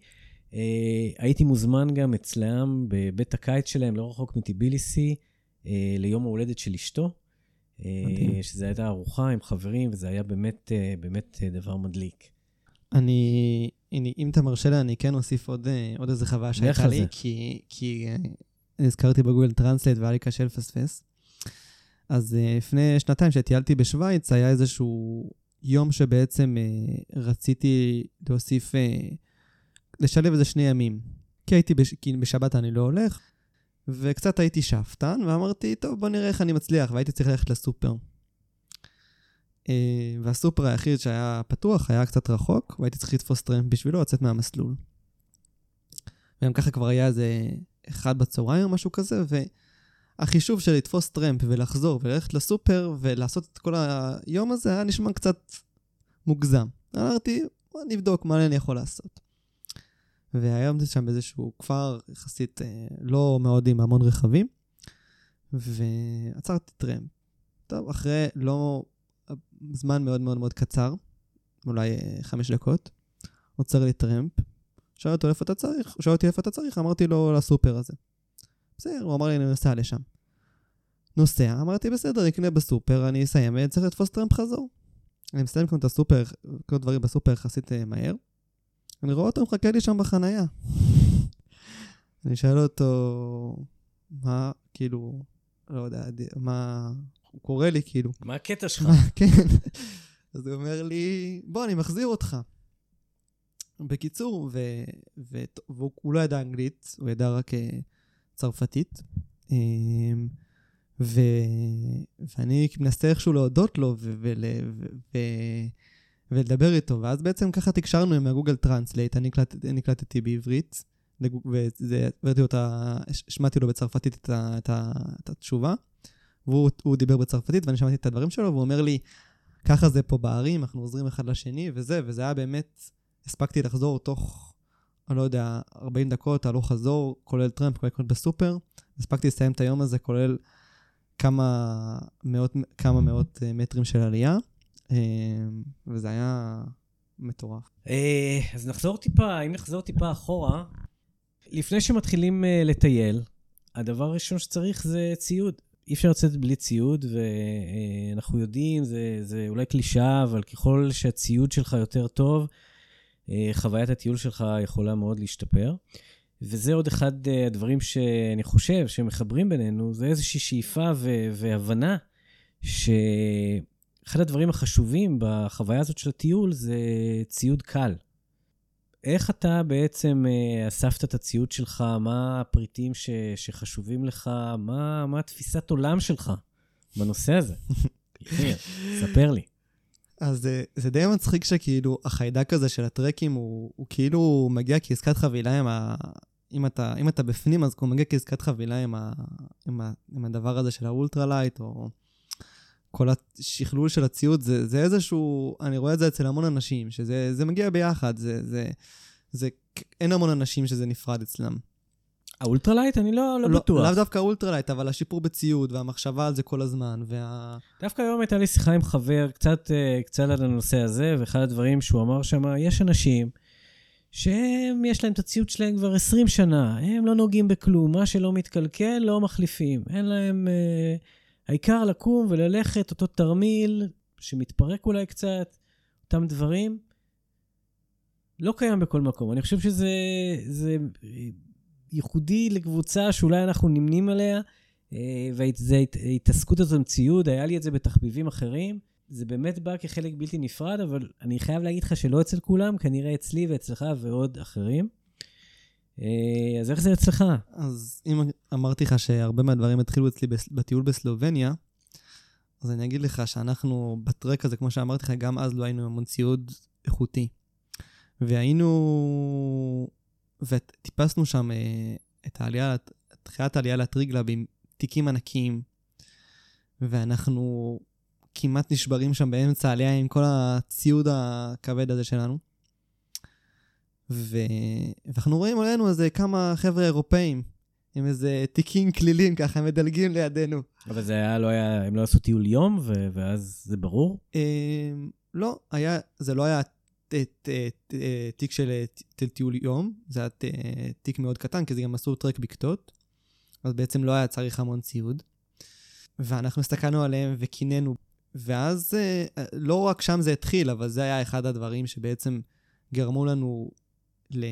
הייתי מוזמן גם אצלם בבית הקיץ שלהם, לא רחוק מטיביליסי, ליום ההולדת של אשתו. מדהים. שזו הייתה ארוחה עם חברים, וזה היה באמת, uh, באמת uh, דבר מדליק. אני, אני, אם אתה מרשה לי, אני כן אוסיף עוד, עוד איזה חוויה שהייתה לי, כי, כי הזכרתי ב Google Translate והיה לי קשה לפספס. אז לפני שנתיים שטיילתי בשוויץ, היה איזשהו יום שבעצם רציתי להוסיף, לשלב איזה שני ימים. כי הייתי, בש... כי בשבת אני לא הולך, וקצת הייתי שאפתן, ואמרתי, טוב, בוא נראה איך אני מצליח, והייתי צריך ללכת לסופר. Uh, והסופר היחיד שהיה פתוח היה קצת רחוק, והייתי צריך לתפוס טרמפ בשבילו לצאת מהמסלול. וגם ככה כבר היה איזה אחד בצהריים או משהו כזה, ו... החישוב של לתפוס טרמפ ולחזור וללכת לסופר ולעשות את כל היום הזה היה נשמע קצת מוגזם. אמרתי, בוא נבדוק מה אני יכול לעשות. והיום זה שם באיזשהו כפר יחסית אה, לא מאוד עם המון רכבים. ועצרתי טרמפ. טוב, אחרי לא... זמן מאוד מאוד מאוד קצר, אולי אה, חמש דקות, עוצר לי טרמפ, שאל אותו איפה אתה צריך, שאל אותי איפה אתה צריך, אמרתי לו לסופר הזה. בסדר, הוא אמר לי אני נוסע לשם. נוסע, אמרתי בסדר, אקנה בסופר, אני אסיים, צריך לתפוס טרמפ חזור. אני מסיים לקנות את הסופר, לקנות דברים בסופר יחסית אה, מהר. אני רואה אותו מחכה לי שם בחנייה. אני שואל אותו, מה, כאילו, לא יודע, מה, הוא קורא לי כאילו. מה הקטע שלך? כן. אז הוא אומר לי, בוא, אני מחזיר אותך. בקיצור, ו, ו, והוא לא ידע אנגלית, הוא ידע רק אה, צרפתית. אמ, ו, ואני מנסה איכשהו להודות לו ו, ו, ו, ו, ולדבר איתו, ואז בעצם ככה תקשרנו עם ה Google Translate, אני הקלטתי בעברית, והבאתי אותה, השמעתי לו בצרפתית את, ה, את, ה, את התשובה, והוא דיבר בצרפתית ואני שמעתי את הדברים שלו, והוא אומר לי, ככה זה פה בערים, אנחנו עוזרים אחד לשני וזה, וזה היה באמת, הספקתי לחזור תוך, אני לא יודע, 40 דקות, הלוך חזור, כולל טרמפ, כולל קנות בסופר, הספקתי לסיים את היום הזה, כולל כמה מאות, כמה מאות אה, מטרים של עלייה, וזה היה מטורף. אה, אז נחזור טיפה, אם נחזור טיפה אחורה, לפני שמתחילים uh, לטייל, הדבר הראשון שצריך זה ציוד. אי אפשר לצאת בלי ציוד, ואנחנו יודעים, זה, זה אולי קלישאה, אבל ככל שהציוד שלך יותר טוב, חוויית הטיול שלך יכולה מאוד להשתפר. וזה עוד אחד הדברים שאני חושב שמחברים בינינו, זה איזושהי שאיפה והבנה שאחד הדברים החשובים בחוויה הזאת של הטיול זה ציוד קל. איך אתה בעצם אה, אספת את הציוד שלך? מה הפריטים ש, שחשובים לך? מה, מה התפיסת עולם שלך בנושא הזה? ספר לי. אז זה, זה די מצחיק שכאילו החיידק הזה של הטרקים הוא, הוא כאילו מגיע כעסקת חבילה עם ה... אם אתה, אם אתה בפנים, אז הוא מגיע כעסקת חבילה עם, ה, עם, ה, עם הדבר הזה של ה ultralight, או כל השכלול של הציוד, זה, זה איזשהו, אני רואה את זה אצל המון אנשים, שזה מגיע ביחד, זה, זה, זה, אין המון אנשים שזה נפרד אצלם. ה ultralight? אני לא, לא, לא בטוח. לאו דווקא ה ultralight, אבל השיפור בציוד והמחשבה על זה כל הזמן, וה... דווקא היום הייתה לי שיחה עם חבר, קצת, אה, קצת על הנושא הזה, ואחד הדברים שהוא אמר שם, יש אנשים שהם, יש להם את הציוד שלהם כבר 20 שנה, הם לא נוגעים בכלום, מה שלא מתקלקל, לא מחליפים. אין להם... אה, העיקר לקום וללכת, אותו תרמיל שמתפרק אולי קצת, אותם דברים, לא קיים בכל מקום. אני חושב שזה זה ייחודי לקבוצה שאולי אנחנו נמנים עליה, אה, וזו ההתעסקות הזאת עם ציוד, היה לי את זה בתחביבים אחרים. זה באמת בא כחלק בלתי נפרד, אבל אני חייב להגיד לך שלא אצל כולם, כנראה אצלי ואצלך ועוד אחרים. אה, אז איך זה אצלך? אז אם אמרתי לך שהרבה מהדברים התחילו אצלי בטיול בסלובניה, אז אני אגיד לך שאנחנו בטרק הזה, כמו שאמרתי לך, גם אז לא היינו המון ציוד איכותי. והיינו... וטיפסנו שם אה, את העלייה, תחילת העלייה לטריגלב עם תיקים ענקיים, ואנחנו כמעט נשברים שם באמצע העלייה עם כל הציוד הכבד הזה שלנו. ו... ואנחנו רואים עלינו איזה כמה חבר'ה אירופאים, עם איזה תיקים כלילים ככה, מדלגים לידינו. אבל זה היה, לא היה, הם לא עשו טיול יום, ו... ואז זה ברור? אמ, לא, היה, זה לא היה תיק של טיול יום, זה היה תיק מאוד קטן, כי זה גם עשו טרק בקתות, אז בעצם לא היה צריך המון ציוד. ואנחנו הסתכלנו עליהם וקינאנו, ואז אה, לא רק שם זה התחיל, אבל זה היה אחד הדברים שבעצם גרמו לנו ל...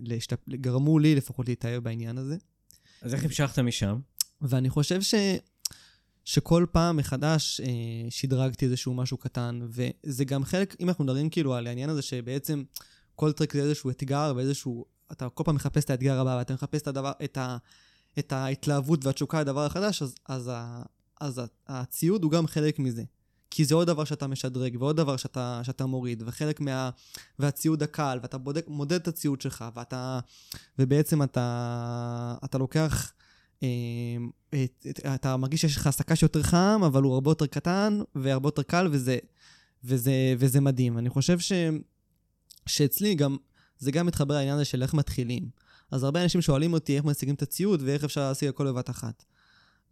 להשתפ... גרמו לי לפחות להתאהב בעניין הזה. אז איך המשכת משם? ואני חושב ש... שכל פעם מחדש אה, שדרגתי איזשהו משהו קטן, וזה גם חלק, אם אנחנו מדברים כאילו על העניין הזה שבעצם כל טרק זה איזשהו אתגר ואיזשהו, אתה כל פעם מחפש את האתגר הבא, ואתה מחפש את, הדבר, את, ה, את ההתלהבות והתשוקה לדבר החדש, אז, אז, אז הציוד הוא גם חלק מזה. כי זה עוד דבר שאתה משדרג, ועוד דבר שאתה, שאתה מוריד, וחלק מה... והציוד הקל, ואתה בודק, מודד את הציוד שלך, ואתה... ובעצם אתה, אתה לוקח... אה, אתה מרגיש שיש לך סק"ש יותר חם, אבל הוא הרבה יותר קטן והרבה יותר קל, וזה, וזה, וזה מדהים. אני חושב ש, שאצלי גם, זה גם מתחבר לעניין הזה של איך מתחילים. אז הרבה אנשים שואלים אותי איך משיגים את הציוד ואיך אפשר להשיג הכל בבת אחת.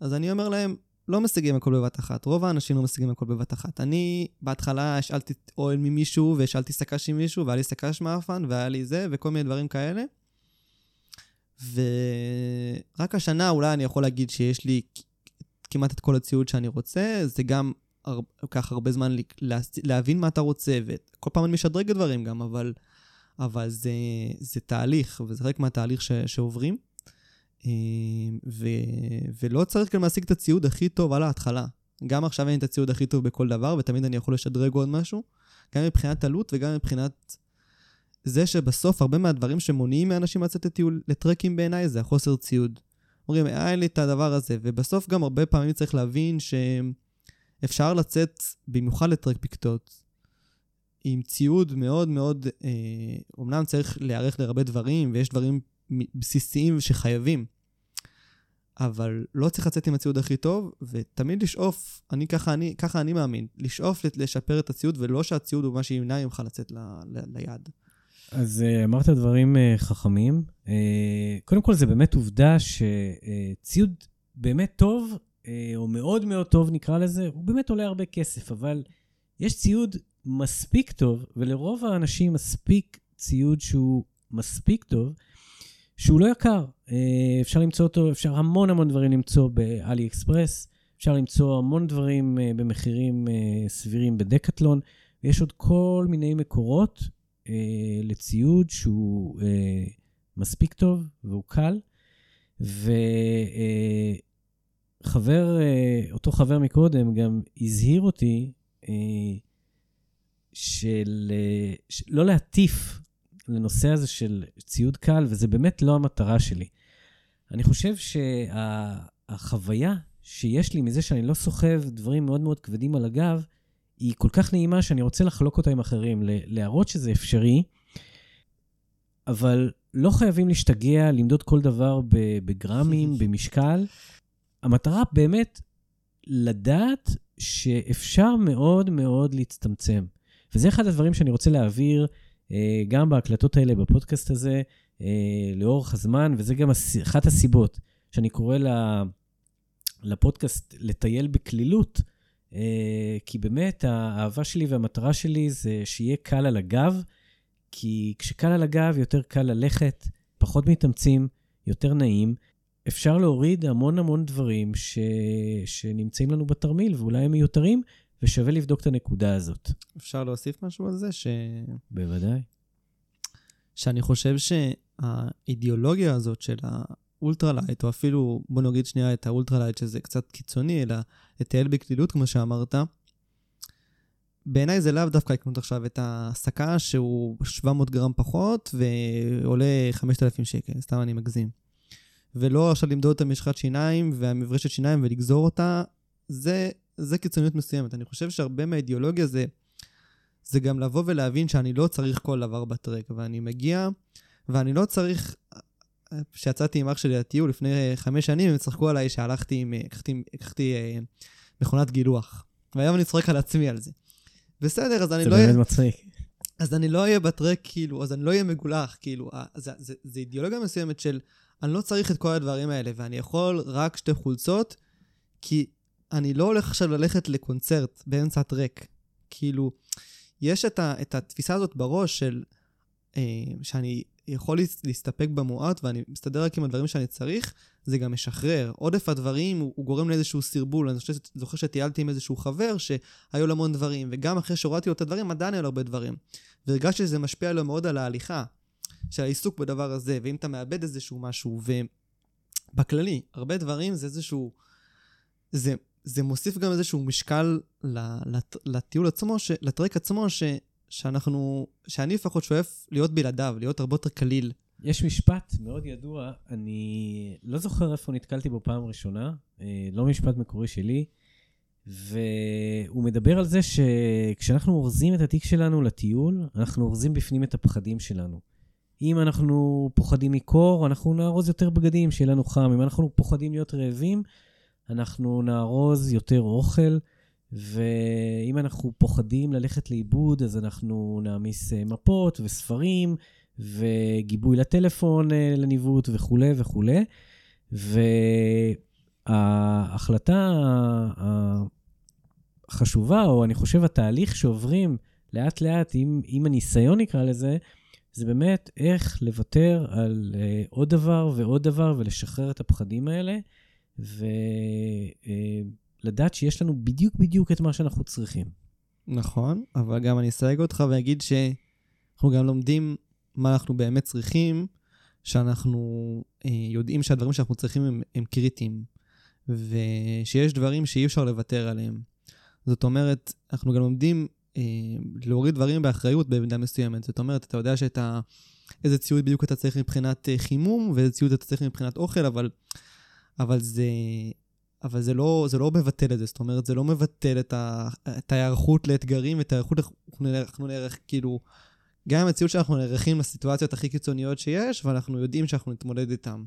אז אני אומר להם, לא משיגים הכל בבת אחת. רוב האנשים לא משיגים הכל בבת אחת. אני בהתחלה השאלתי אוהל ממישהו, והשאלתי סק"ש עם מישהו, והיה לי סק"ש מאפן, והיה לי זה, וכל מיני דברים כאלה. ורק השנה אולי אני יכול להגיד שיש לי כמעט את כל הציוד שאני רוצה, זה גם לוקח הרבה זמן להבין מה אתה רוצה, וכל פעם אני משדרג דברים גם, אבל, אבל זה, זה תהליך, וזה חלק מהתהליך ש, שעוברים. אה, ו, ולא צריך גם להשיג את הציוד הכי טוב על ההתחלה. גם עכשיו אין את הציוד הכי טוב בכל דבר, ותמיד אני יכול לשדרג עוד משהו, גם מבחינת עלות וגם מבחינת זה שבסוף הרבה מהדברים שמונעים מאנשים לצאת לטיול, לטרקים בעיניי, זה החוסר ציוד. אומרים, אה, לי את הדבר הזה, ובסוף גם הרבה פעמים צריך להבין שאפשר לצאת, במיוחד לטרק פקטות, עם ציוד מאוד מאוד, אה, אומנם צריך להיערך להרבה דברים, ויש דברים בסיסיים שחייבים, אבל לא צריך לצאת עם הציוד הכי טוב, ותמיד לשאוף, אני ככה אני, ככה אני מאמין, לשאוף לשפר את הציוד, ולא שהציוד הוא מה שימנע ממך לצאת ל, ל, ליעד. אז uh, אמרת דברים uh, חכמים. Uh, קודם כל, זה באמת עובדה שציוד באמת טוב, או מאוד מאוד טוב נקרא לזה, הוא באמת עולה הרבה כסף, אבל יש ציוד מספיק טוב, ולרוב האנשים מספיק ציוד שהוא מספיק טוב, שהוא לא יקר. Uh, אפשר למצוא אותו, אפשר המון המון דברים למצוא באלי אקספרס, אפשר למצוא המון דברים uh, במחירים uh, סבירים בדקטלון, ויש עוד כל מיני מקורות אה, לציוד שהוא אה, מספיק טוב והוא קל. וחבר, אה, אותו חבר מקודם גם הזהיר אותי אה, של, אה, של לא להטיף לנושא הזה של ציוד קל, וזה באמת לא המטרה שלי. אני חושב שהחוויה שה, שיש לי מזה שאני לא סוחב דברים מאוד מאוד כבדים על הגב, היא כל כך נעימה שאני רוצה לחלוק אותה עם אחרים, להראות שזה אפשרי, אבל לא חייבים להשתגע, למדוד כל דבר בגרמים, במשקל. המטרה באמת לדעת שאפשר מאוד מאוד להצטמצם. וזה אחד הדברים שאני רוצה להעביר גם בהקלטות האלה, בפודקאסט הזה, אה, לאורך הזמן, וזה גם אחת הסיבות שאני קורא לפודקאסט לטייל בקלילות, אה, כי באמת האהבה שלי והמטרה שלי זה שיהיה קל על הגב, כי כשקל על הגב יותר קל ללכת, פחות מתאמצים, יותר נעים. אפשר להוריד המון המון דברים ש... שנמצאים לנו בתרמיל ואולי הם מיותרים, ושווה לבדוק את הנקודה הזאת. אפשר להוסיף משהו על זה? ש... בוודאי. שאני חושב שהאידיאולוגיה הזאת של ultralight, או אפילו, בוא נגיד שנייה את ה ultralight, שזה קצת קיצוני, אלא לטייל בקלילות, כמו שאמרת, בעיניי זה לאו דווקא לקנות עכשיו את ההסקה שהוא 700 גרם פחות ועולה 5,000 שקל, סתם אני מגזים. ולא עכשיו למדוד את המשחת שיניים והמברשת שיניים ולגזור אותה, זה, זה קיצוניות מסוימת. אני חושב שהרבה מהאידיאולוגיה זה, זה גם לבוא ולהבין שאני לא צריך כל דבר בטרק, ואני מגיע, ואני לא צריך, כשיצאתי עם אח שלי לטיול לפני חמש שנים, הם צחקו עליי שהלכתי עם, לקחתי, לקחתי אה, מכונת גילוח. והיום אני צוחק על עצמי על זה. בסדר, אז אני לא... זה באמת מצחיק. אז אני לא אהיה בטרק, כאילו, אז אני לא אהיה מגולח, כאילו, אה, זה, זה, זה אידיאולוגיה מסוימת של, אני לא צריך את כל הדברים האלה, ואני יכול רק שתי חולצות, כי אני לא הולך עכשיו ללכת לקונצרט באמצע טרק. כאילו, יש את, ה, את התפיסה הזאת בראש של, אה, שאני יכול להסתפק במועט ואני מסתדר רק עם הדברים שאני צריך, זה גם משחרר. עודף הדברים הוא, הוא גורם לאיזשהו סרבול. אני חושב, זוכר שטיילתי עם איזשהו חבר שהיו לו המון דברים, וגם אחרי שהורדתי לו את הדברים, עדיין היו לו הרבה דברים. והרגשתי שזה משפיע לו מאוד על ההליכה, של העיסוק בדבר הזה, ואם אתה מאבד איזשהו משהו, ובכללי, הרבה דברים זה איזשהו... זה, זה מוסיף גם איזשהו משקל לטיול עצמו, לטרק עצמו, ש, שאנחנו, שאני לפחות שואף להיות בלעדיו, להיות הרבה יותר קליל. יש משפט מאוד ידוע, אני לא זוכר איפה נתקלתי בו פעם ראשונה, אה, לא משפט מקורי שלי, והוא מדבר על זה שכשאנחנו אורזים את התיק שלנו לטיול, אנחנו אורזים בפנים את הפחדים שלנו. אם אנחנו פוחדים מקור, אנחנו נארוז יותר בגדים, שיהיה לנו חם. אם אנחנו פוחדים להיות רעבים, אנחנו נארוז יותר אוכל. ואם אנחנו פוחדים ללכת לאיבוד, אז אנחנו נעמיס אה, מפות וספרים וגיבוי לטלפון אה, לניווט וכולי וכולי. ההחלטה החשובה, או אני חושב התהליך שעוברים לאט-לאט עם, עם הניסיון, נקרא לזה, זה באמת איך לוותר על uh, עוד דבר ועוד דבר ולשחרר את הפחדים האלה, ולדעת שיש לנו בדיוק בדיוק את מה שאנחנו צריכים. נכון, אבל גם אני אסייג אותך ואגיד שאנחנו גם לומדים מה אנחנו באמת צריכים, שאנחנו uh, יודעים שהדברים שאנחנו צריכים הם, הם קריטיים, ושיש דברים שאי אפשר לוותר עליהם. זאת אומרת, אנחנו גם לומדים אה, להוריד דברים באחריות במידה מסוימת. זאת אומרת, אתה יודע שאתה, איזה ציוד בדיוק אתה צריך מבחינת אה, חימום, ואיזה ציוד אתה צריך מבחינת אוכל, אבל, אבל זה... אבל זה לא, זה לא מבטל את זה, זאת אומרת, זה לא מבטל את, ה, את ההיערכות לאתגרים, את ההיערכות, אנחנו נערך, כאילו, גם המציאות שאנחנו נערכים לסיטואציות הכי קיצוניות שיש, ואנחנו יודעים שאנחנו נתמודד איתן.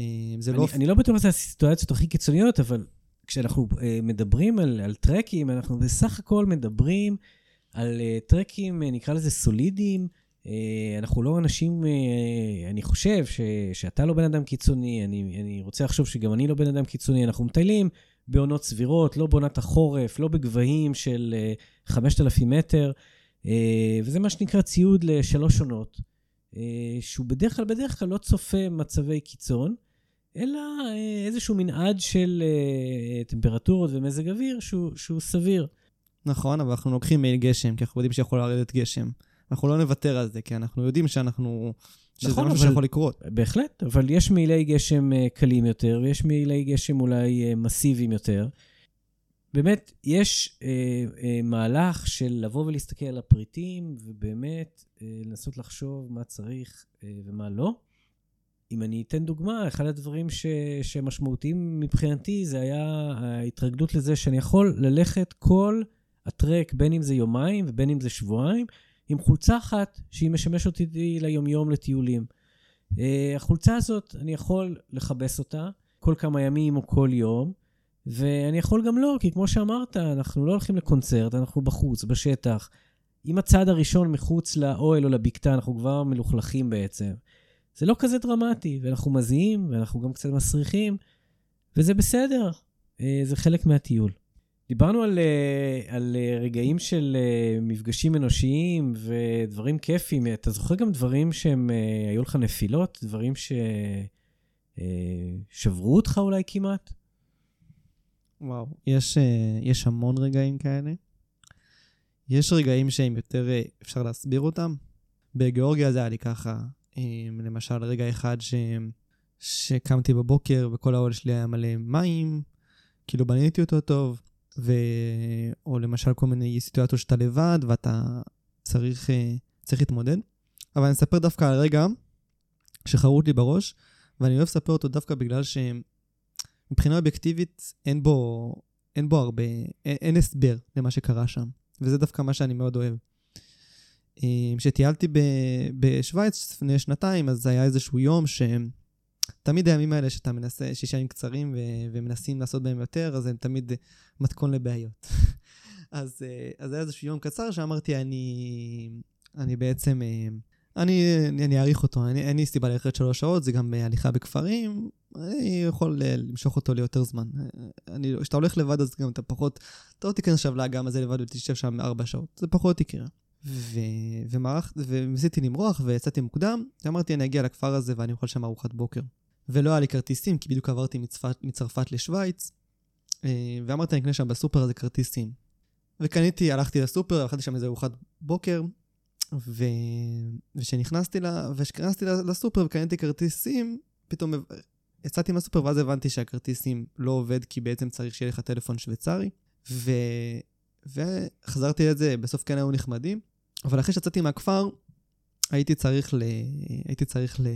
אה, זה אני, לא... אני לא בטוח שזה הסיטואציות הכי קיצוניות, אבל כשאנחנו uh, מדברים על, על טרקים, אנחנו בסך הכל מדברים על uh, טרקים, uh, נקרא לזה סולידיים. Uh, אנחנו לא אנשים, uh, אני חושב ש, שאתה לא בן אדם קיצוני, אני, אני רוצה לחשוב שגם אני לא בן אדם קיצוני, אנחנו מטיילים בעונות סבירות, לא בעונת החורף, לא בגבהים של uh, 5,000 מטר, uh, וזה מה שנקרא ציוד לשלוש עונות, שהוא בדרך כלל, בדרך כלל לא צופה מצבי קיצון. אלא אה, איזשהו מנעד של אה, טמפרטורות ומזג אוויר שהוא, שהוא סביר. נכון, אבל אנחנו לוקחים מעיל גשם, כי אנחנו יודעים שיכול לרדת גשם. אנחנו לא נוותר על זה, כי אנחנו יודעים שאנחנו... שזה נכון, משהו שיכול לקרות. בהחלט, אבל יש מעילי גשם אה, קלים יותר, ויש מעילי גשם אולי מסיביים יותר. באמת, יש אה, אה, מהלך של לבוא ולהסתכל על הפריטים, ובאמת אה, לנסות לחשוב מה צריך אה, ומה לא. אם אני אתן דוגמה, אחד הדברים ש, שמשמעותיים מבחינתי זה היה ההתרגלות לזה שאני יכול ללכת כל הטרק, בין אם זה יומיים ובין אם זה שבועיים, עם חולצה אחת שהיא משמשת אותי ליומיום לטיולים. Uh, החולצה הזאת, אני יכול לכבס אותה כל כמה ימים או כל יום, ואני יכול גם לא, כי כמו שאמרת, אנחנו לא הולכים לקונצרט, אנחנו בחוץ, בשטח. עם הצעד הראשון מחוץ לאוהל או לבקתה, אנחנו כבר מלוכלכים בעצם. זה לא כזה דרמטי, ואנחנו מזיעים, ואנחנו גם קצת מסריחים, וזה בסדר, אה, זה חלק מהטיול. דיברנו על, אה, על אה, רגעים של מפגשים אנושיים ודברים כיפיים. אתה זוכר גם דברים שהם, היו לך נפילות? דברים ששברו אותך אולי כמעט? וואו, יש, יש המון רגעים כאלה. יש רגעים שהם יותר, אפשר להסביר אותם. בגיאורגיה זה היה לי ככה, למשל, רגע אחד ש... שקמתי בבוקר וכל האוהל שלי היה מלא מים, כאילו בניתי אותו טוב, ו... או למשל כל מיני סיטואציות שאתה לבד ואתה צריך, אה, צריך להתמודד. אבל אני אספר דווקא על רגע שחרוט לי בראש, ואני אוהב לספר אותו דווקא בגלל שמבחינה אובייקטיבית אין בו, אין בו הרבה, אין, אין הסבר למה שקרה שם, וזה דווקא מה שאני מאוד אוהב. כשטיילתי בשוויץ לפני שנתיים, אז היה איזשהו יום שתמיד הימים האלה שאתה מנסה, שישה ימים קצרים ו- ומנסים לעשות בהם יותר, אז הם תמיד מתכון לבעיות. אז, אה, אז היה איזשהו יום קצר שאמרתי, אני, אני בעצם, אה, אני, אני אעריך אותו, אני, אין לי סיבה ללכת שלוש שעות, זה גם הליכה בכפרים, אני יכול אה, למשוך אותו ליותר זמן. כשאתה הולך לבד, אז גם אתה פחות, אתה לא תיכנס עכשיו לאגם הזה לבד ותשב שם ארבע שעות, זה פחות יקרה. ו... ומערך... וניסיתי למרוח ויצאתי מוקדם, ואמרתי אני אגיע לכפר הזה ואני אוכל שם ארוחת בוקר. ולא היה לי כרטיסים, כי בדיוק עברתי מצפת, מצרפת לשוויץ, אה, ואמרתי אני אקנה שם בסופר הזה כרטיסים. וקניתי, הלכתי לסופר, אכלתי שם איזה ארוחת בוקר, ו... וכשנכנסתי, לה... וכשנכנסתי לסופר וקניתי כרטיסים, פתאום יצאתי מהסופר ואז הבנתי שהכרטיסים לא עובד כי בעצם צריך שיהיה לך טלפון שוויצרי. ו... וחזרתי לזה, בסוף כן היו נחמדים, אבל אחרי שיצאתי מהכפר, הייתי צריך, ל... הייתי צריך ל...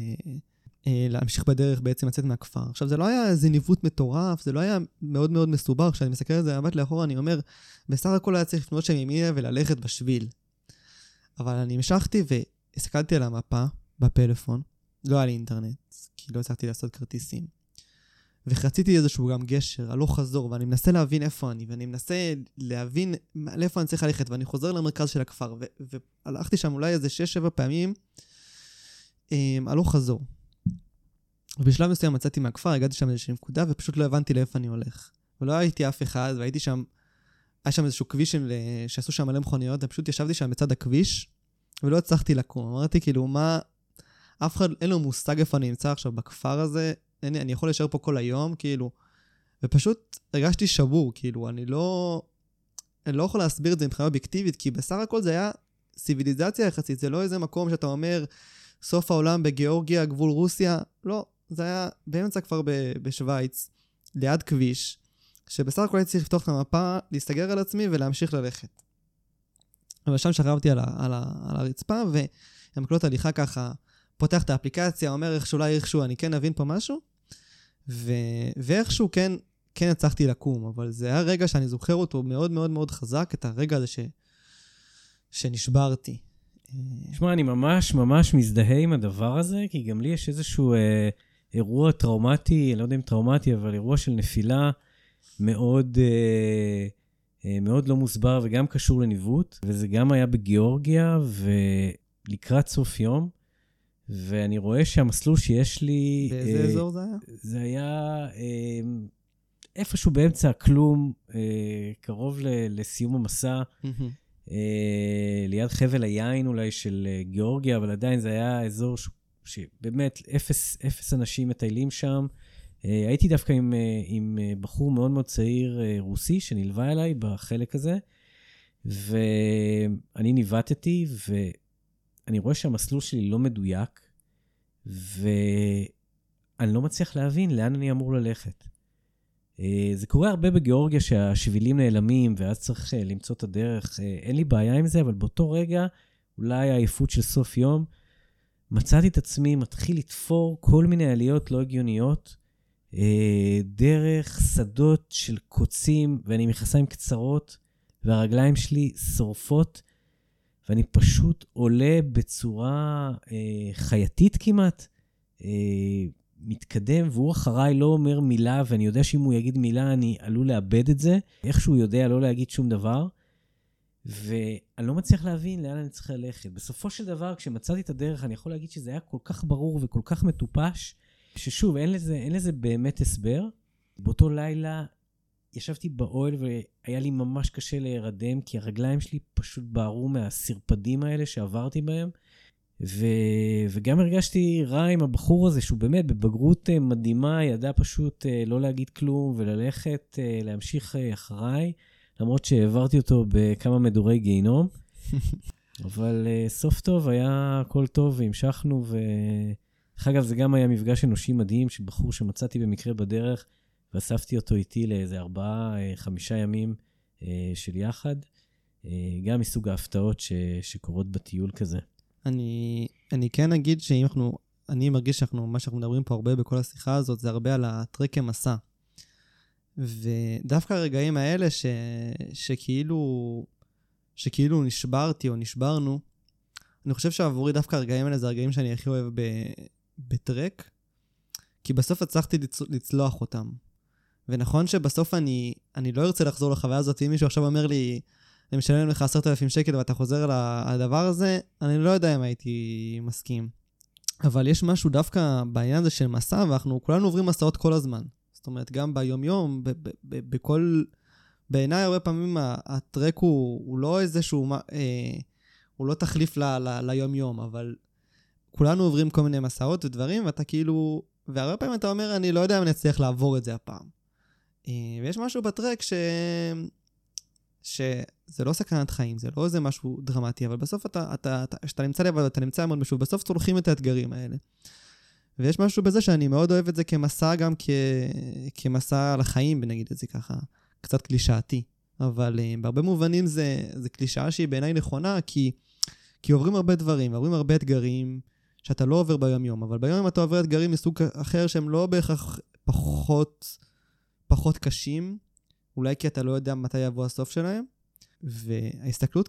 אה, להמשיך בדרך בעצם לצאת מהכפר. עכשיו, זה לא היה איזה ניווט מטורף, זה לא היה מאוד מאוד מסובך. כשאני מסתכל על זה במבט לאחורה, אני אומר, בסך הכל היה צריך לפנות שם ימינה וללכת בשביל. אבל אני המשכתי והסתכלתי על המפה בפלאפון, לא היה לי אינטרנט, כי לא הצלחתי לעשות כרטיסים. וחציתי איזשהו גם גשר, הלוך חזור, ואני מנסה להבין איפה אני, ואני מנסה להבין לאיפה אני צריך ללכת, ואני חוזר למרכז של הכפר, והלכתי שם אולי איזה 6-7 פעמים, אמ, הלוך חזור. ובשלב מסוים מצאתי מהכפר, הגעתי שם לאיזושהי נקודה, ופשוט לא הבנתי לאיפה אני הולך. ולא הייתי אף אחד, והייתי שם, היה שם איזשהו כביש של, שעשו שם מלא מכוניות, ופשוט ישבתי שם בצד הכביש, ולא הצלחתי לקום. אמרתי, כאילו, מה... אף אחד, אין לו מושג איפה אני נמצא עכשיו בכפר הזה, אין, אני יכול להישאר פה כל היום, כאילו. ופשוט הרגשתי שבור, כאילו, אני לא... אני לא יכול להסביר את זה מבחינה אובייקטיבית, כי בסך הכל זה היה ציוויליזציה יחסית, זה לא איזה מקום שאתה אומר, סוף העולם בגיאורגיה, גבול רוסיה, לא, זה היה באמצע כבר בשוויץ, ליד כביש, שבסך הכל הייתי צריך לפתוח את המפה, להסתגר על עצמי ולהמשיך ללכת. אבל שם שכבתי על, על, על הרצפה, והמקלות הליכה ככה, פותח את האפליקציה, אומר איך שאולי איכשהו אני כן אבין פה משהו, ו, ואיכשהו כן, כן הצלחתי לקום, אבל זה היה רגע שאני זוכר אותו מאוד מאוד מאוד חזק, את הרגע הזה ש, שנשברתי. תשמע, אני ממש ממש מזדהה עם הדבר הזה, כי גם לי יש איזשהו אה, אירוע טראומטי, אני לא יודע אם טראומטי, אבל אירוע של נפילה מאוד, אה, אה, מאוד לא מוסבר וגם קשור לניווט, וזה גם היה בגיאורגיה, ולקראת סוף יום, ואני רואה שהמסלול שיש לי... באיזה אה, אזור זה היה? זה היה אה, איפשהו באמצע הכלום, אה, קרוב ל, לסיום המסע. אה, ליד חבל היין אולי של אה, גיאורגיה, אבל עדיין זה היה אזור ש... שבאמת אפס, אפס אנשים מטיילים שם. אה, הייתי דווקא עם, עם בחור מאוד מאוד צעיר רוסי שנלווה אליי בחלק הזה, ואני ניווטתי, ואני רואה שהמסלול שלי לא מדויק, ואני לא מצליח להבין לאן אני אמור ללכת. אה, זה קורה הרבה בגיאורגיה שהשבילים נעלמים, ואז צריך אה, למצוא את הדרך. אה, אין לי בעיה עם זה, אבל באותו רגע, אולי העייפות של סוף יום, מצאתי את עצמי מתחיל לתפור כל מיני עליות לא הגיוניות, דרך שדות של קוצים, ואני מכנסיים קצרות, והרגליים שלי שורפות, ואני פשוט עולה בצורה חייתית כמעט. מתקדם, והוא אחריי לא אומר מילה, ואני יודע שאם הוא יגיד מילה, אני עלול לאבד את זה. איכשהו יודע לא להגיד שום דבר. ואני לא מצליח להבין לאן אני צריך ללכת. בסופו של דבר, כשמצאתי את הדרך, אני יכול להגיד שזה היה כל כך ברור וכל כך מטופש, ששוב, אין לזה, אין לזה באמת הסבר. באותו לילה ישבתי באוהל והיה לי ממש קשה להירדם, כי הרגליים שלי פשוט בערו מהסרפדים האלה שעברתי בהם. ו... וגם הרגשתי רע עם הבחור הזה, שהוא באמת בבגרות אה, מדהימה, ידע פשוט אה, לא להגיד כלום וללכת, אה, להמשיך אחריי, למרות שהעברתי אותו בכמה מדורי גיהינום. אבל סוף טוב, היה הכל טוב והמשכנו, ו... דרך אגב, זה גם היה מפגש אנושי מדהים, של בחור שמצאתי במקרה בדרך, ואספתי אותו איתי לאיזה ארבעה, חמישה ימים של יחד. גם מסוג ההפתעות ש... שקורות בטיול כזה. אני, אני כן אגיד שאם אנחנו, אני מרגיש שאנחנו, מה שאנחנו מדברים פה הרבה בכל השיחה הזאת, זה הרבה על הטרק כמסע. ודווקא הרגעים האלה ש, שכאילו, שכאילו נשברתי או נשברנו, אני חושב שעבורי דווקא הרגעים האלה זה הרגעים שאני הכי אוהב ב, בטרק, כי בסוף הצלחתי לצ, לצלוח אותם. ונכון שבסוף אני, אני לא ארצה לחזור לחוויה הזאת, אם מישהו עכשיו אומר לי, הם משלמים לך עשרת אלפים שקל ואתה חוזר לדבר הזה, אני לא יודע אם הייתי מסכים. אבל יש משהו דווקא בעניין הזה של מסע, ואנחנו כולנו עוברים מסעות כל הזמן. זאת אומרת, גם ביומיום, בכל... בעיניי הרבה פעמים הטרק הוא, הוא לא איזשהו... אה, הוא לא תחליף ל, ל, ליום-יום, אבל כולנו עוברים כל מיני מסעות ודברים, ואתה כאילו... והרבה פעמים אתה אומר, אני לא יודע אם אני אצליח לעבור את זה הפעם. אה, ויש משהו בטרק ש... שזה לא סכנת חיים, זה לא איזה משהו דרמטי, אבל בסוף אתה, אתה, אתה, כשאתה נמצא לבד, אתה נמצא מאוד משהו, בסוף צולחים את האתגרים האלה. ויש משהו בזה שאני מאוד אוהב את זה כמסע גם כ... כמסע לחיים, נגיד את זה ככה, קצת קלישאתי. אבל uh, בהרבה מובנים זה, זה קלישאה שהיא בעיניי נכונה, כי, כי עוברים הרבה דברים, עוברים הרבה אתגרים שאתה לא עובר ביום-יום, אבל ביום-יום אתה עובר אתגרים מסוג אחר שהם לא בהכרח פחות, פחות קשים, אולי כי אתה לא יודע מתי יבוא הסוף שלהם, וההסתכלות